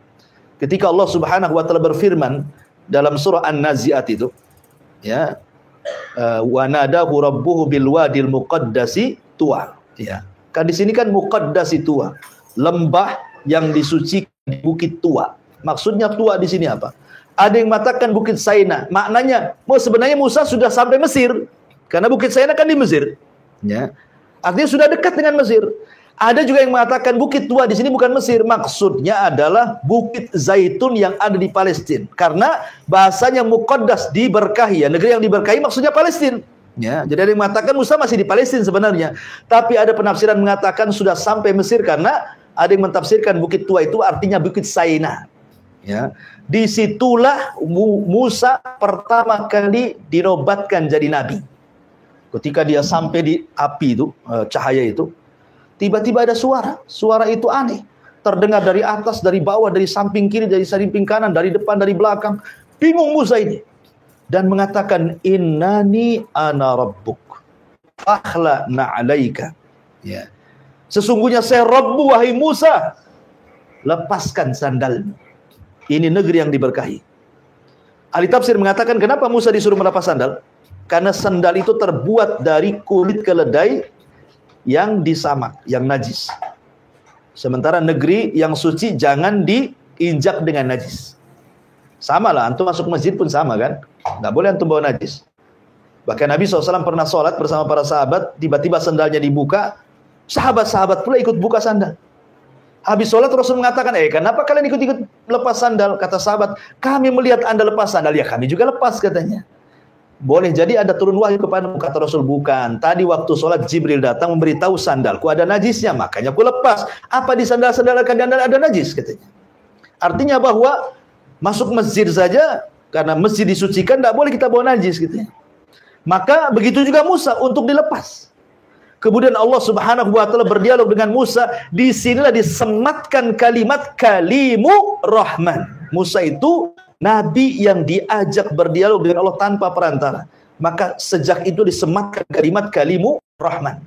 Speaker 1: Ketika Allah Subhanahu wa taala berfirman dalam surah An-Nazi'at itu, ya, uh, wa nadahu rabbuhu bil wadil muqaddasi tuwa. Ya. Kan di sini kan muqaddasi tuwa. Lembah yang disucikan di bukit tua. Maksudnya tua di sini apa? Ada yang mengatakan Bukit Saina. Maknanya, mau sebenarnya Musa sudah sampai Mesir. Karena Bukit Saina kan di Mesir. Ya. Artinya sudah dekat dengan Mesir. Ada juga yang mengatakan bukit tua di sini bukan Mesir, maksudnya adalah bukit Zaitun yang ada di Palestina. Karena bahasanya muqaddas diberkahi ya, negeri yang diberkahi maksudnya Palestina. Ya, jadi ada yang mengatakan Musa masih di Palestina sebenarnya. Tapi ada penafsiran mengatakan sudah sampai Mesir karena ada yang mentafsirkan bukit tua itu artinya bukit Saina. Ya. Di situlah Musa pertama kali dinobatkan jadi nabi. Ketika dia sampai di api itu, eh, cahaya itu, tiba-tiba ada suara. Suara itu aneh. Terdengar dari atas, dari bawah, dari samping kiri, dari samping kanan, dari depan, dari belakang. Bingung Musa ini. Dan mengatakan, Innani ana rabbuk. Fakhla na'alaika. Ya. Sesungguhnya saya Rabbu, wahai Musa. Lepaskan sandalmu. Ini negeri yang diberkahi. Ahli tafsir mengatakan, kenapa Musa disuruh melepas sandal? Karena sandal itu terbuat dari kulit keledai yang disamak, yang najis. Sementara negeri yang suci jangan diinjak dengan najis. Sama lah, antum masuk masjid pun sama kan? Nggak boleh antum bawa najis. Bahkan Nabi SAW pernah sholat bersama para sahabat, tiba-tiba sandalnya dibuka, sahabat-sahabat pula ikut buka sandal. Habis sholat Rasul mengatakan, eh kenapa kalian ikut-ikut lepas sandal? Kata sahabat, kami melihat anda lepas sandal. Ya kami juga lepas katanya. Boleh jadi ada turun wahyu kepadamu kata Rasul bukan. Tadi waktu sholat Jibril datang memberitahu sandalku ada najisnya, makanya aku lepas. Apa di sandal-sandal akan ada najis katanya. Artinya bahwa masuk masjid saja karena masjid disucikan tidak boleh kita bawa najis gitu. Maka begitu juga Musa untuk dilepas. Kemudian Allah Subhanahu wa taala berdialog dengan Musa, di sinilah disematkan kalimat kalimu rahman. Musa itu Nabi yang diajak berdialog dengan Allah tanpa perantara. Maka sejak itu disematkan kalimat kalimu rahman.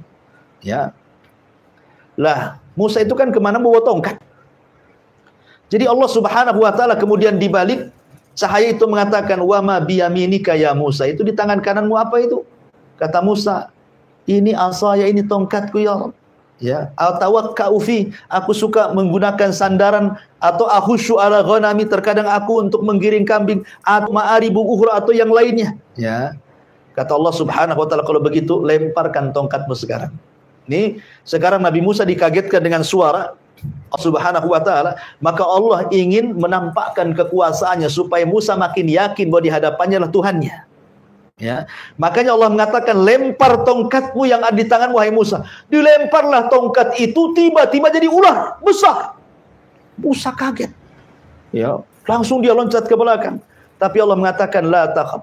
Speaker 1: Ya. Lah, Musa itu kan ke mana bawa tongkat. Jadi Allah Subhanahu wa taala kemudian dibalik cahaya itu mengatakan wa ma biyaminika ya Musa. Itu di tangan kananmu apa itu? Kata Musa, ini asaya ini tongkatku ya Allah ya atawakkau fi. Aku suka menggunakan sandaran atau ahusyu ala ghanami terkadang aku untuk menggiring kambing atau ma'aribu ukhra atau yang lainnya. Ya kata Allah Subhanahu wa taala kalau begitu lemparkan tongkatmu sekarang. Ini sekarang Nabi Musa dikagetkan dengan suara Allah Subhanahu wa taala. Maka Allah ingin menampakkan kekuasaannya supaya Musa makin yakin bahwa di hadapannya lah Tuhannya Ya, makanya Allah mengatakan lempar tongkatmu yang ada di tangan wahai Musa. Dilemparlah tongkat itu tiba-tiba jadi ular besar. Musa kaget. Ya, langsung dia loncat ke belakang. Tapi Allah mengatakan la takhaf.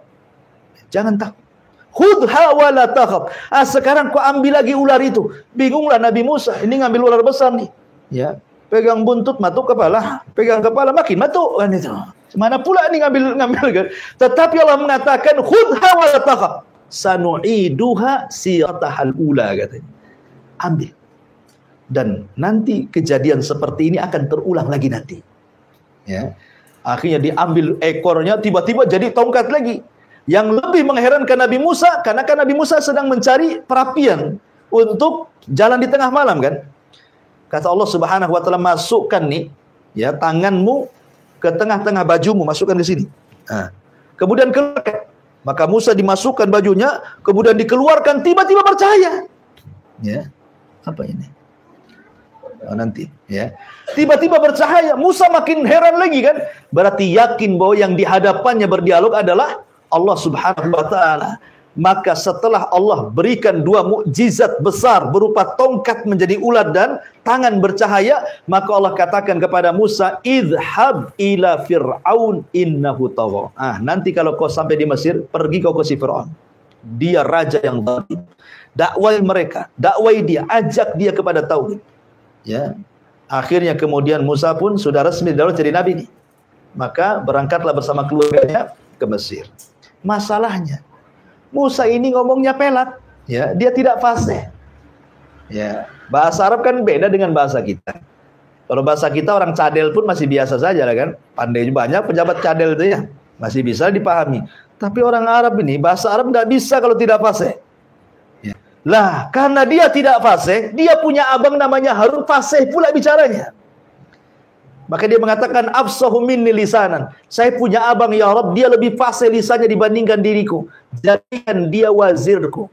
Speaker 1: Jangan takut. Khudha wa la takhaf. Ah, sekarang kau ambil lagi ular itu. Bingunglah Nabi Musa. Ini ngambil ular besar nih. Ya, pegang buntut matuk kepala, pegang kepala makin matuk kan itu. Mana pula ini ngambil ngambil kan? Tetapi Allah mengatakan khudha wa la takhaf. Sanu'iduha siratahal ula katanya. Ambil. Dan nanti kejadian seperti ini akan terulang lagi nanti. Ya. Akhirnya diambil ekornya tiba-tiba jadi tongkat lagi. Yang lebih mengherankan Nabi Musa karena kan Nabi Musa sedang mencari perapian untuk jalan di tengah malam kan. Kata Allah Subhanahu wa taala masukkan nih ya tanganmu ke tengah-tengah bajumu, masukkan ke sini. Nah. Kemudian keluarkan. Maka Musa dimasukkan bajunya, kemudian dikeluarkan, tiba-tiba bercahaya. Ya, apa ini? Oh, nanti, ya. Tiba-tiba bercahaya. Musa makin heran lagi kan? Berarti yakin bahwa yang dihadapannya berdialog adalah Allah Subhanahu wa taala. Maka setelah Allah berikan dua mukjizat besar berupa tongkat menjadi ulat dan tangan bercahaya, maka Allah katakan kepada Musa, "Idhhab ila Fir'aun innahu tagha." Ah, nanti kalau kau sampai di Mesir, pergi kau ke si Fir'aun. Dia raja yang zalim. Dakwai mereka, dakwai dia, ajak dia kepada tauhid. Ya. Akhirnya kemudian Musa pun sudah resmi dalam jadi nabi. Maka berangkatlah bersama keluarganya ke Mesir. Masalahnya, Musa ini ngomongnya pelat, ya, dia tidak fasih. Ya, bahasa Arab kan beda dengan bahasa kita. Kalau bahasa kita orang cadel pun masih biasa saja lah kan. Pandai banyak pejabat cadel itu ya, masih bisa dipahami. Tapi orang Arab ini bahasa Arab nggak bisa kalau tidak fasih. Ya. Lah, karena dia tidak fasih, dia punya abang namanya Harun fasih pula bicaranya. Maka dia mengatakan afsahu minni lisanan. Saya punya abang ya Rabb, dia lebih fasih lisannya dibandingkan diriku. Jadikan dia wazirku.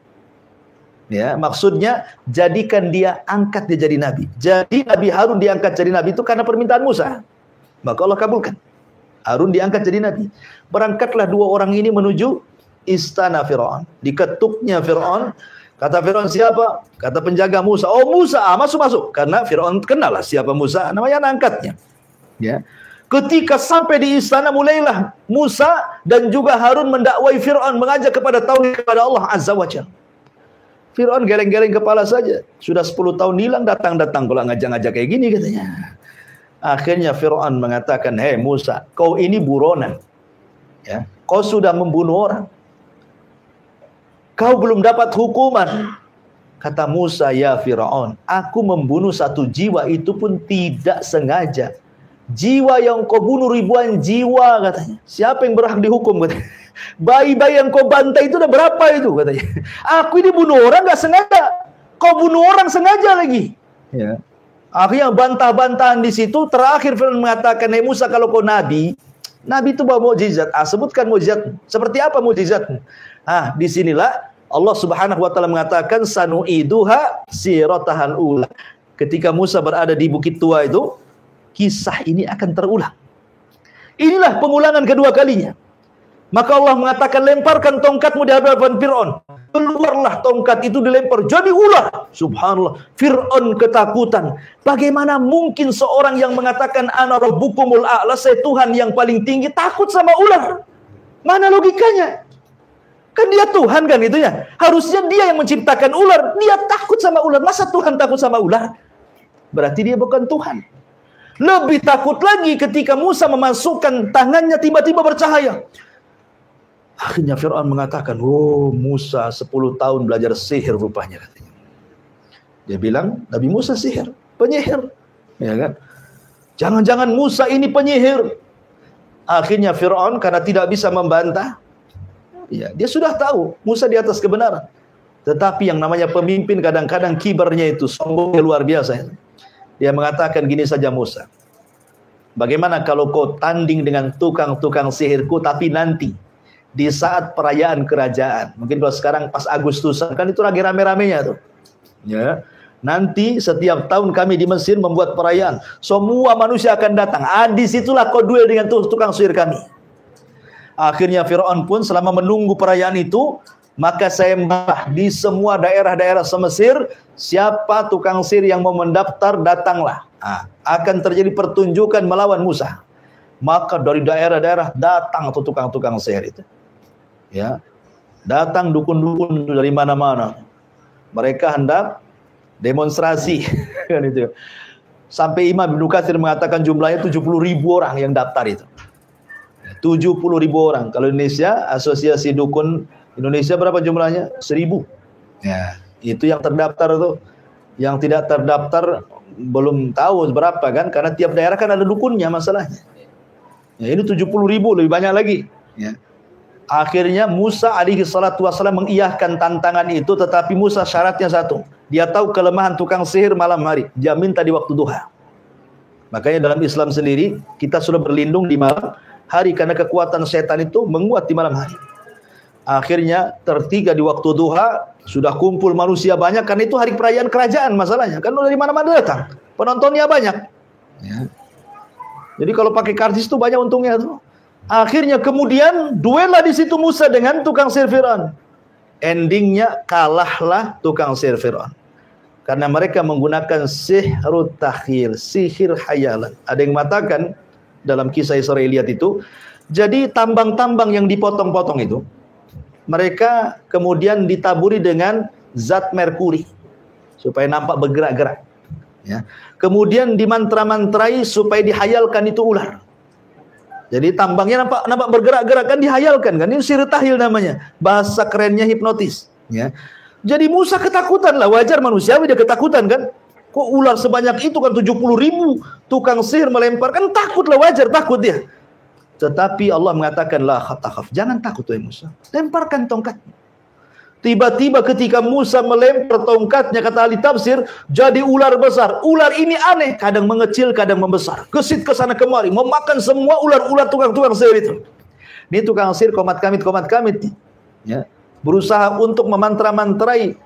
Speaker 1: Ya, maksudnya jadikan dia angkat dia jadi nabi. Jadi Nabi Harun diangkat jadi nabi itu karena permintaan Musa. Maka Allah kabulkan. Harun diangkat jadi nabi. Berangkatlah dua orang ini menuju istana Firaun. Diketuknya Firaun Kata Fir'aun siapa? Kata penjaga Musa. Oh Musa, ah, masuk masuk. Karena Fir'aun kenal lah siapa Musa. Namanya angkatnya. Ya. Ketika sampai di istana mulailah Musa dan juga Harun mendakwai Fir'aun mengajak kepada tauhid kepada Allah Azza wa Jalla. Fir'aun geleng-geleng kepala saja. Sudah 10 tahun hilang datang-datang kalau ngajak-ngajak kayak gini katanya. Akhirnya Fir'aun mengatakan, "Hei Musa, kau ini buronan. Ya, kau sudah membunuh orang. Kau belum dapat hukuman." Kata Musa, "Ya Fir'aun, aku membunuh satu jiwa itu pun tidak sengaja." Jiwa yang kau bunuh ribuan jiwa katanya. Siapa yang berhak dihukum katanya. *laughs* Bayi-bayi yang kau bantai itu udah berapa itu katanya. *laughs* Aku ini bunuh orang gak sengaja. Kau bunuh orang sengaja lagi. Ya. Akhirnya bantah-bantahan di situ. Terakhir Firman mengatakan, Hei Musa kalau kau nabi, nabi itu bawa mukjizat. Ah, sebutkan mukjizat. Seperti apa mukjizat? Ah, di sinilah Allah Subhanahu wa taala mengatakan sanu'iduha siratahan ula. Ketika Musa berada di bukit tua itu, kisah ini akan terulang. Inilah pengulangan kedua kalinya. Maka Allah mengatakan lemparkan tongkatmu di hadapan Fir'aun. Keluarlah tongkat itu dilempar. Jadi ular. Subhanallah. Fir'aun ketakutan. Bagaimana mungkin seorang yang mengatakan ana rabbukumul a'la saya Tuhan yang paling tinggi takut sama ular? Mana logikanya? Kan dia Tuhan kan itu ya. Harusnya dia yang menciptakan ular. Dia takut sama ular. Masa Tuhan takut sama ular? Berarti dia bukan Tuhan. Lebih takut lagi ketika Musa memasukkan tangannya tiba-tiba bercahaya. Akhirnya Fir'aun mengatakan, oh Musa 10 tahun belajar sihir rupanya. Katanya. Dia bilang, Nabi Musa sihir, penyihir. Ya kan? Jangan-jangan Musa ini penyihir. Akhirnya Fir'aun karena tidak bisa membantah, ya, dia sudah tahu Musa di atas kebenaran. Tetapi yang namanya pemimpin kadang-kadang kibarnya itu sombongnya luar biasa. Dia mengatakan gini saja Musa. Bagaimana kalau kau tanding dengan tukang-tukang sihirku tapi nanti di saat perayaan kerajaan. Mungkin kalau sekarang pas Agustusan kan itu lagi rame-ramenya tuh. Ya. Nanti setiap tahun kami di Mesir membuat perayaan. Semua manusia akan datang. Ah, di situlah kau duel dengan tukang sihir kami. Akhirnya Fir'aun pun selama menunggu perayaan itu maka saya mbah di semua daerah-daerah semesir siapa tukang sihir yang mau mendaftar datanglah. Nah, akan terjadi pertunjukan melawan Musa. Maka dari daerah-daerah datang tuh tukang-tukang sihir itu. Ya datang dukun-dukun dari mana-mana. Mereka hendak demonstrasi *laughs* kan itu. Sampai Imam Ibnu Katsir mengatakan jumlahnya 70 ribu orang yang daftar itu. 70 ribu orang. Kalau Indonesia asosiasi dukun Indonesia berapa jumlahnya? Seribu. Ya, itu yang terdaftar tuh. Yang tidak terdaftar belum tahu berapa kan? Karena tiap daerah kan ada dukunnya masalahnya. Ya, ini 70 ribu lebih banyak lagi. Ya. Akhirnya Musa alaihi salatu wasallam mengiyahkan tantangan itu tetapi Musa syaratnya satu. Dia tahu kelemahan tukang sihir malam hari. Dia minta di waktu duha. Makanya dalam Islam sendiri kita sudah berlindung di malam hari karena kekuatan setan itu menguat di malam hari. Akhirnya tertiga di waktu duha sudah kumpul manusia banyak karena itu hari perayaan kerajaan masalahnya kan dari mana-mana datang penontonnya banyak. Ya. Jadi kalau pakai kartis itu banyak untungnya tuh. Akhirnya kemudian duellah di situ Musa dengan tukang sirfiran. Endingnya kalahlah tukang sihir Fir'aun. Karena mereka menggunakan sihrut takhil, sihir hayalan. Ada yang mengatakan dalam kisah Israeliat itu, jadi tambang-tambang yang dipotong-potong itu, mereka kemudian ditaburi dengan zat merkuri supaya nampak bergerak-gerak. Ya. Kemudian dimantra-mantrai supaya dihayalkan itu ular. Jadi tambangnya nampak nampak bergerak-gerak kan dihayalkan kan. Ini sihir tahil namanya. Bahasa kerennya hipnotis. Ya. Jadi Musa ketakutan lah, wajar manusiawi dia ketakutan kan. Kok ular sebanyak itu kan 70 ribu tukang sihir melempar kan takut lah wajar takut dia. Tetapi Allah mengatakan la jangan takut wahai Musa. Lemparkan tongkat. Tiba-tiba ketika Musa melempar tongkatnya kata ahli tafsir jadi ular besar. Ular ini aneh, kadang mengecil, kadang membesar. Kesit ke sana kemari, memakan semua ular-ular tukang-tukang sihir itu. Ini tukang sihir komat kamit komat kamit. Ya berusaha untuk memantra-mantrai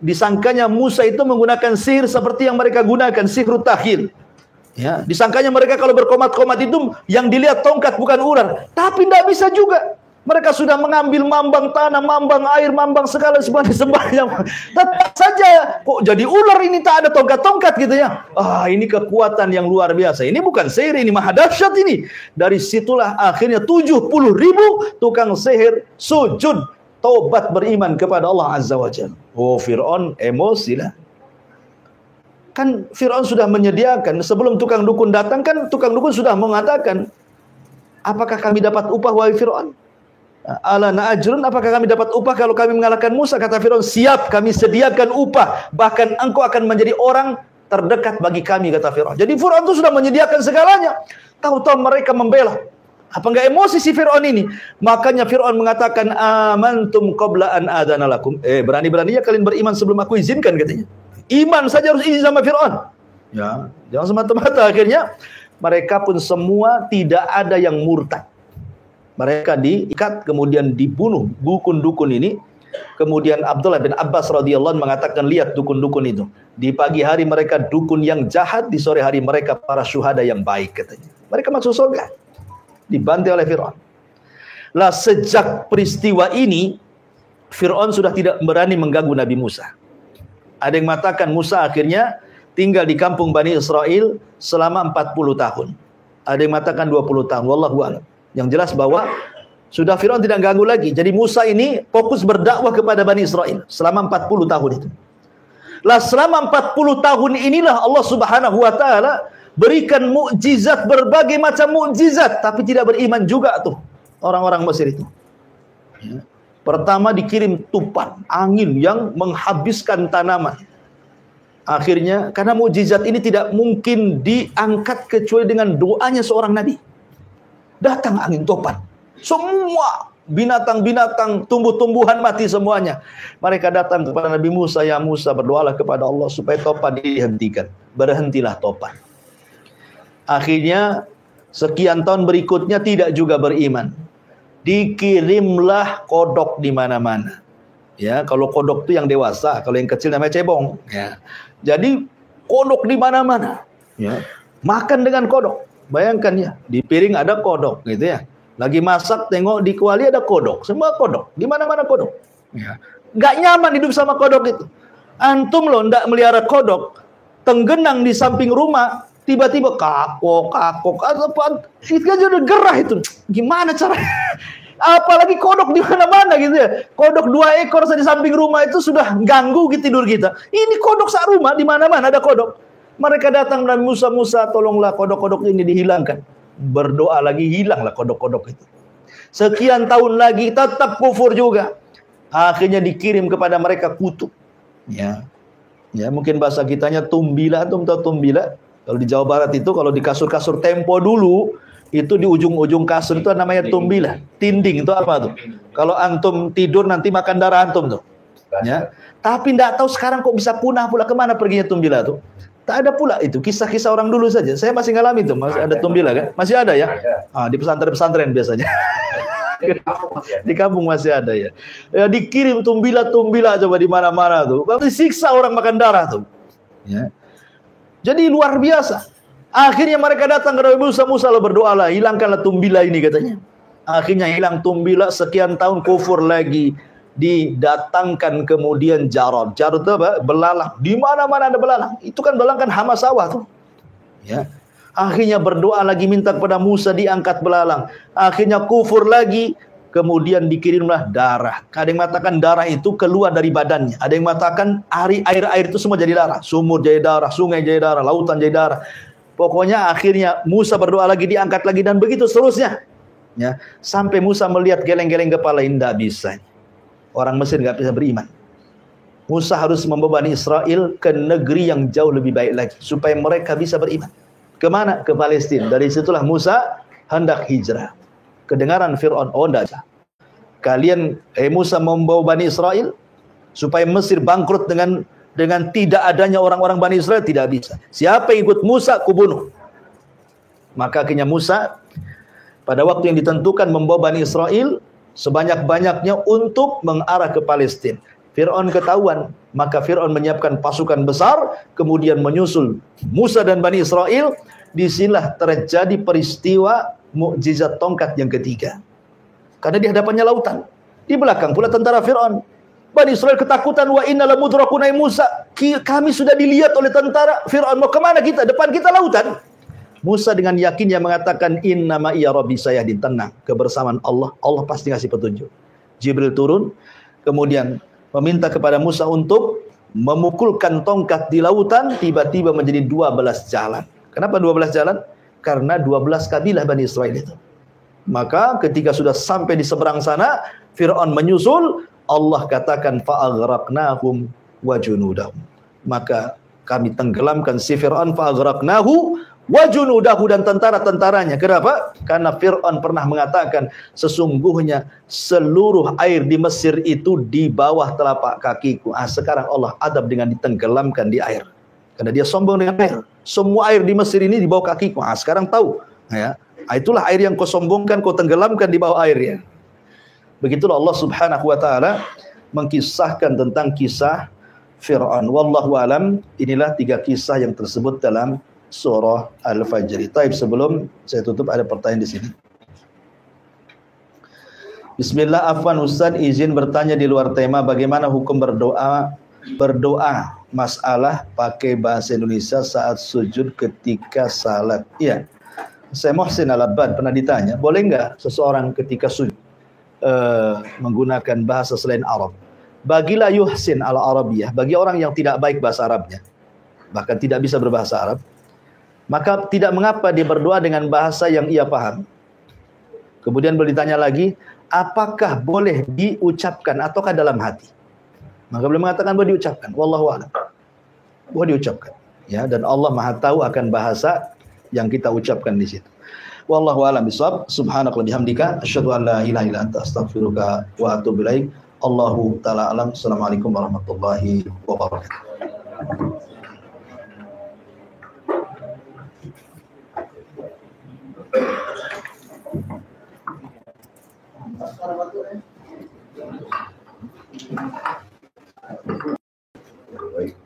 Speaker 1: disangkanya Musa itu menggunakan sihir seperti yang mereka gunakan sihir tahil ya disangkanya mereka kalau berkomat-komat itu yang dilihat tongkat bukan ular tapi tidak bisa juga mereka sudah mengambil mambang tanah, mambang air, mambang segala semuanya sembahyang. *laughs* Tetap saja kok jadi ular ini tak ada tongkat-tongkat gitu ya. Ah, ini kekuatan yang luar biasa. Ini bukan sihir, ini maha dahsyat ini. Dari situlah akhirnya 70 ribu tukang sihir sujud taubat beriman kepada Allah Azza wa Jalla. Oh Fir'aun emosi lah. Kan Fir'aun sudah menyediakan, sebelum tukang dukun datang kan tukang dukun sudah mengatakan, apakah kami dapat upah wahai Fir'aun? Ala na'ajrun, apakah kami dapat upah kalau kami mengalahkan Musa? Kata Fir'aun, siap kami sediakan upah. Bahkan engkau akan menjadi orang terdekat bagi kami, kata Fir'aun. Jadi Fir'aun itu sudah menyediakan segalanya. Tahu-tahu mereka membela. Apa enggak emosi si Fir'aun ini? Makanya Fir'aun mengatakan amantum qabla an adana lakum. Eh, berani-beraninya kalian beriman sebelum aku izinkan katanya. Iman saja harus izin sama Fir'aun. Ya, jangan semata-mata akhirnya mereka pun semua tidak ada yang murtad. Mereka diikat kemudian dibunuh dukun-dukun ini. Kemudian Abdullah bin Abbas radhiyallahu mengatakan lihat dukun-dukun itu. Di pagi hari mereka dukun yang jahat, di sore hari mereka para syuhada yang baik katanya. Mereka masuk surga dibantai oleh Fir'aun. Lah sejak peristiwa ini Fir'aun sudah tidak berani mengganggu Nabi Musa. Ada yang mengatakan Musa akhirnya tinggal di kampung Bani Israel selama 40 tahun. Ada yang mengatakan 20 tahun. Wallahu a'lam. Yang jelas bahwa sudah Firaun tidak ganggu lagi. Jadi Musa ini fokus berdakwah kepada Bani Israel selama 40 tahun itu. Lah selama 40 tahun inilah Allah Subhanahu wa taala berikan mukjizat berbagai macam mukjizat tapi tidak beriman juga tuh orang-orang Mesir itu. Ya. Pertama dikirim tupan angin yang menghabiskan tanaman. Akhirnya karena mukjizat ini tidak mungkin diangkat kecuali dengan doanya seorang nabi. Datang angin topan. Semua binatang-binatang, tumbuh-tumbuhan mati semuanya. Mereka datang kepada Nabi Musa, ya Musa berdoalah kepada Allah supaya topan dihentikan. Berhentilah topan. Akhirnya sekian tahun berikutnya tidak juga beriman. Dikirimlah kodok di mana-mana. Ya, kalau kodok itu yang dewasa, kalau yang kecil namanya cebong. Ya. Jadi kodok di mana-mana. Ya. Makan dengan kodok. Bayangkan ya, di piring ada kodok gitu ya. Lagi masak tengok di kuali ada kodok, semua kodok. Di mana-mana kodok. Ya. Gak nyaman hidup sama kodok itu. Antum loh ndak melihara kodok, tenggenang di samping rumah, tiba-tiba kakok kakok apa itu aja udah gerah itu. Gimana cara? *laughs* Apalagi kodok di mana-mana gitu ya. Kodok dua ekor di samping rumah itu sudah ganggu gitu tidur kita. Ini kodok sak rumah di mana-mana ada kodok. Mereka datang dan Musa Musa tolonglah kodok-kodok ini dihilangkan. Berdoa lagi hilanglah kodok-kodok itu. Sekian tahun lagi tetap kufur juga. Akhirnya dikirim kepada mereka kutub ya. Ya mungkin bahasa kitanya tumbila atau tumbila kalau di Jawa Barat itu kalau di kasur-kasur Tempo dulu itu di ujung-ujung kasur itu namanya tumbilah. Tinding itu apa tuh? Kalau antum tidur nanti makan darah antum tuh. Ya. Tapi tidak tahu sekarang kok bisa punah pula ke mana perginya tumbilah tuh. Tak ada pula itu kisah-kisah orang dulu saja. Saya masih ngalami tuh, masih ada tumbilah kan? Masih ada ya? Ah, di pesantren-pesantren biasanya. di kampung masih ada ya. Ya dikirim tumbilah-tumbilah coba di mana-mana tuh. Kalau siksa orang makan darah tuh. Ya. Jadi luar biasa. Akhirnya mereka datang ke Nabi Musa, Musa lah berdoalah, hilangkanlah tumbila ini katanya. Akhirnya hilang tumbila, sekian tahun kufur lagi. didatangkan kemudian jarod. Jarod itu apa? Belalang. Di mana-mana ada belalang. Itu kan belalang kan hama sawah tuh. Ya. Akhirnya berdoa lagi minta kepada Musa diangkat belalang. Akhirnya kufur lagi. Kemudian dikirimlah darah. Ada yang mengatakan darah itu keluar dari badannya. Ada yang mengatakan air-air itu semua jadi darah. Sumur jadi darah, sungai jadi darah, lautan jadi darah. Pokoknya akhirnya Musa berdoa lagi diangkat lagi dan begitu seterusnya. Ya, sampai Musa melihat geleng-geleng kepala tidak bisa. Orang Mesir nggak bisa beriman. Musa harus membawa Bani Israel ke negeri yang jauh lebih baik lagi supaya mereka bisa beriman. Ke mana? Ke Palestina. Dari situlah Musa hendak hijrah. Kedengaran Fir'aun, oh tidak. Kalian, eh Musa membawa Bani Israel supaya Mesir bangkrut dengan dengan tidak adanya orang-orang Bani Israel tidak bisa. Siapa yang ikut Musa, kubunuh. Maka akhirnya Musa pada waktu yang ditentukan membawa Bani Israel sebanyak-banyaknya untuk mengarah ke Palestina. Fir'aun ketahuan, maka Fir'aun menyiapkan pasukan besar, kemudian menyusul Musa dan Bani Israel. Di sinilah terjadi peristiwa mukjizat tongkat yang ketiga. Karena di hadapannya lautan. Di belakang pula tentara Fir'aun. Bani Israel ketakutan, wa inna lamudrakuna Musa. Kami sudah dilihat oleh tentara Fir'aun. Mau ke mana kita? Depan kita lautan. Musa dengan yakinnya mengatakan inna ma iya rabbi saya tenang kebersamaan Allah Allah pasti ngasih petunjuk Jibril turun kemudian meminta kepada Musa untuk memukulkan tongkat di lautan tiba-tiba menjadi 12 jalan kenapa 12 jalan karena 12 kabilah Bani Israel itu maka ketika sudah sampai di seberang sana Fir'aun menyusul Allah katakan fa'aghraqnahum wa junudahum maka kami tenggelamkan si Fir'aun fa'aghraqnahu wajunudahu dan tentara-tentaranya. Kenapa? Karena Fir'aun pernah mengatakan sesungguhnya seluruh air di Mesir itu di bawah telapak kakiku. Ah, sekarang Allah adab dengan ditenggelamkan di air. Karena dia sombong dengan air. Semua air di Mesir ini di bawah kakiku. Ah, sekarang tahu. Ya. Ah, itulah air yang kau sombongkan, kau tenggelamkan di bawah air ya. Begitulah Allah Subhanahu wa taala mengkisahkan tentang kisah Fir'aun. Wallahu alam, inilah tiga kisah yang tersebut dalam surah Al-Fajr. Taib sebelum saya tutup ada pertanyaan di sini. Bismillah Afwan Ustaz izin bertanya di luar tema bagaimana hukum berdoa berdoa masalah pakai bahasa Indonesia saat sujud ketika salat. Iya. Saya Muhsin Al-Abbad pernah ditanya, boleh enggak seseorang ketika sujud uh, menggunakan bahasa selain Arab? Bagilah yuhsin al-Arabiyah, bagi orang yang tidak baik bahasa Arabnya, bahkan tidak bisa berbahasa Arab, maka tidak mengapa dia berdoa dengan bahasa yang ia paham. Kemudian boleh ditanya lagi, apakah boleh diucapkan ataukah dalam hati? Maka beliau mengatakan bahwa diucapkan. Wallahu a'lam. Bahwa diucapkan. Ya, dan Allah Maha tahu akan bahasa yang kita ucapkan di situ. Wallahu a'lam bishawab. Subhanaka wa bihamdika asyhadu an la ilaha illa anta astaghfiruka wa atubu ilaik. Allahu taala alam. Assalamualaikum warahmatullahi wabarakatuh. Thank you. Right.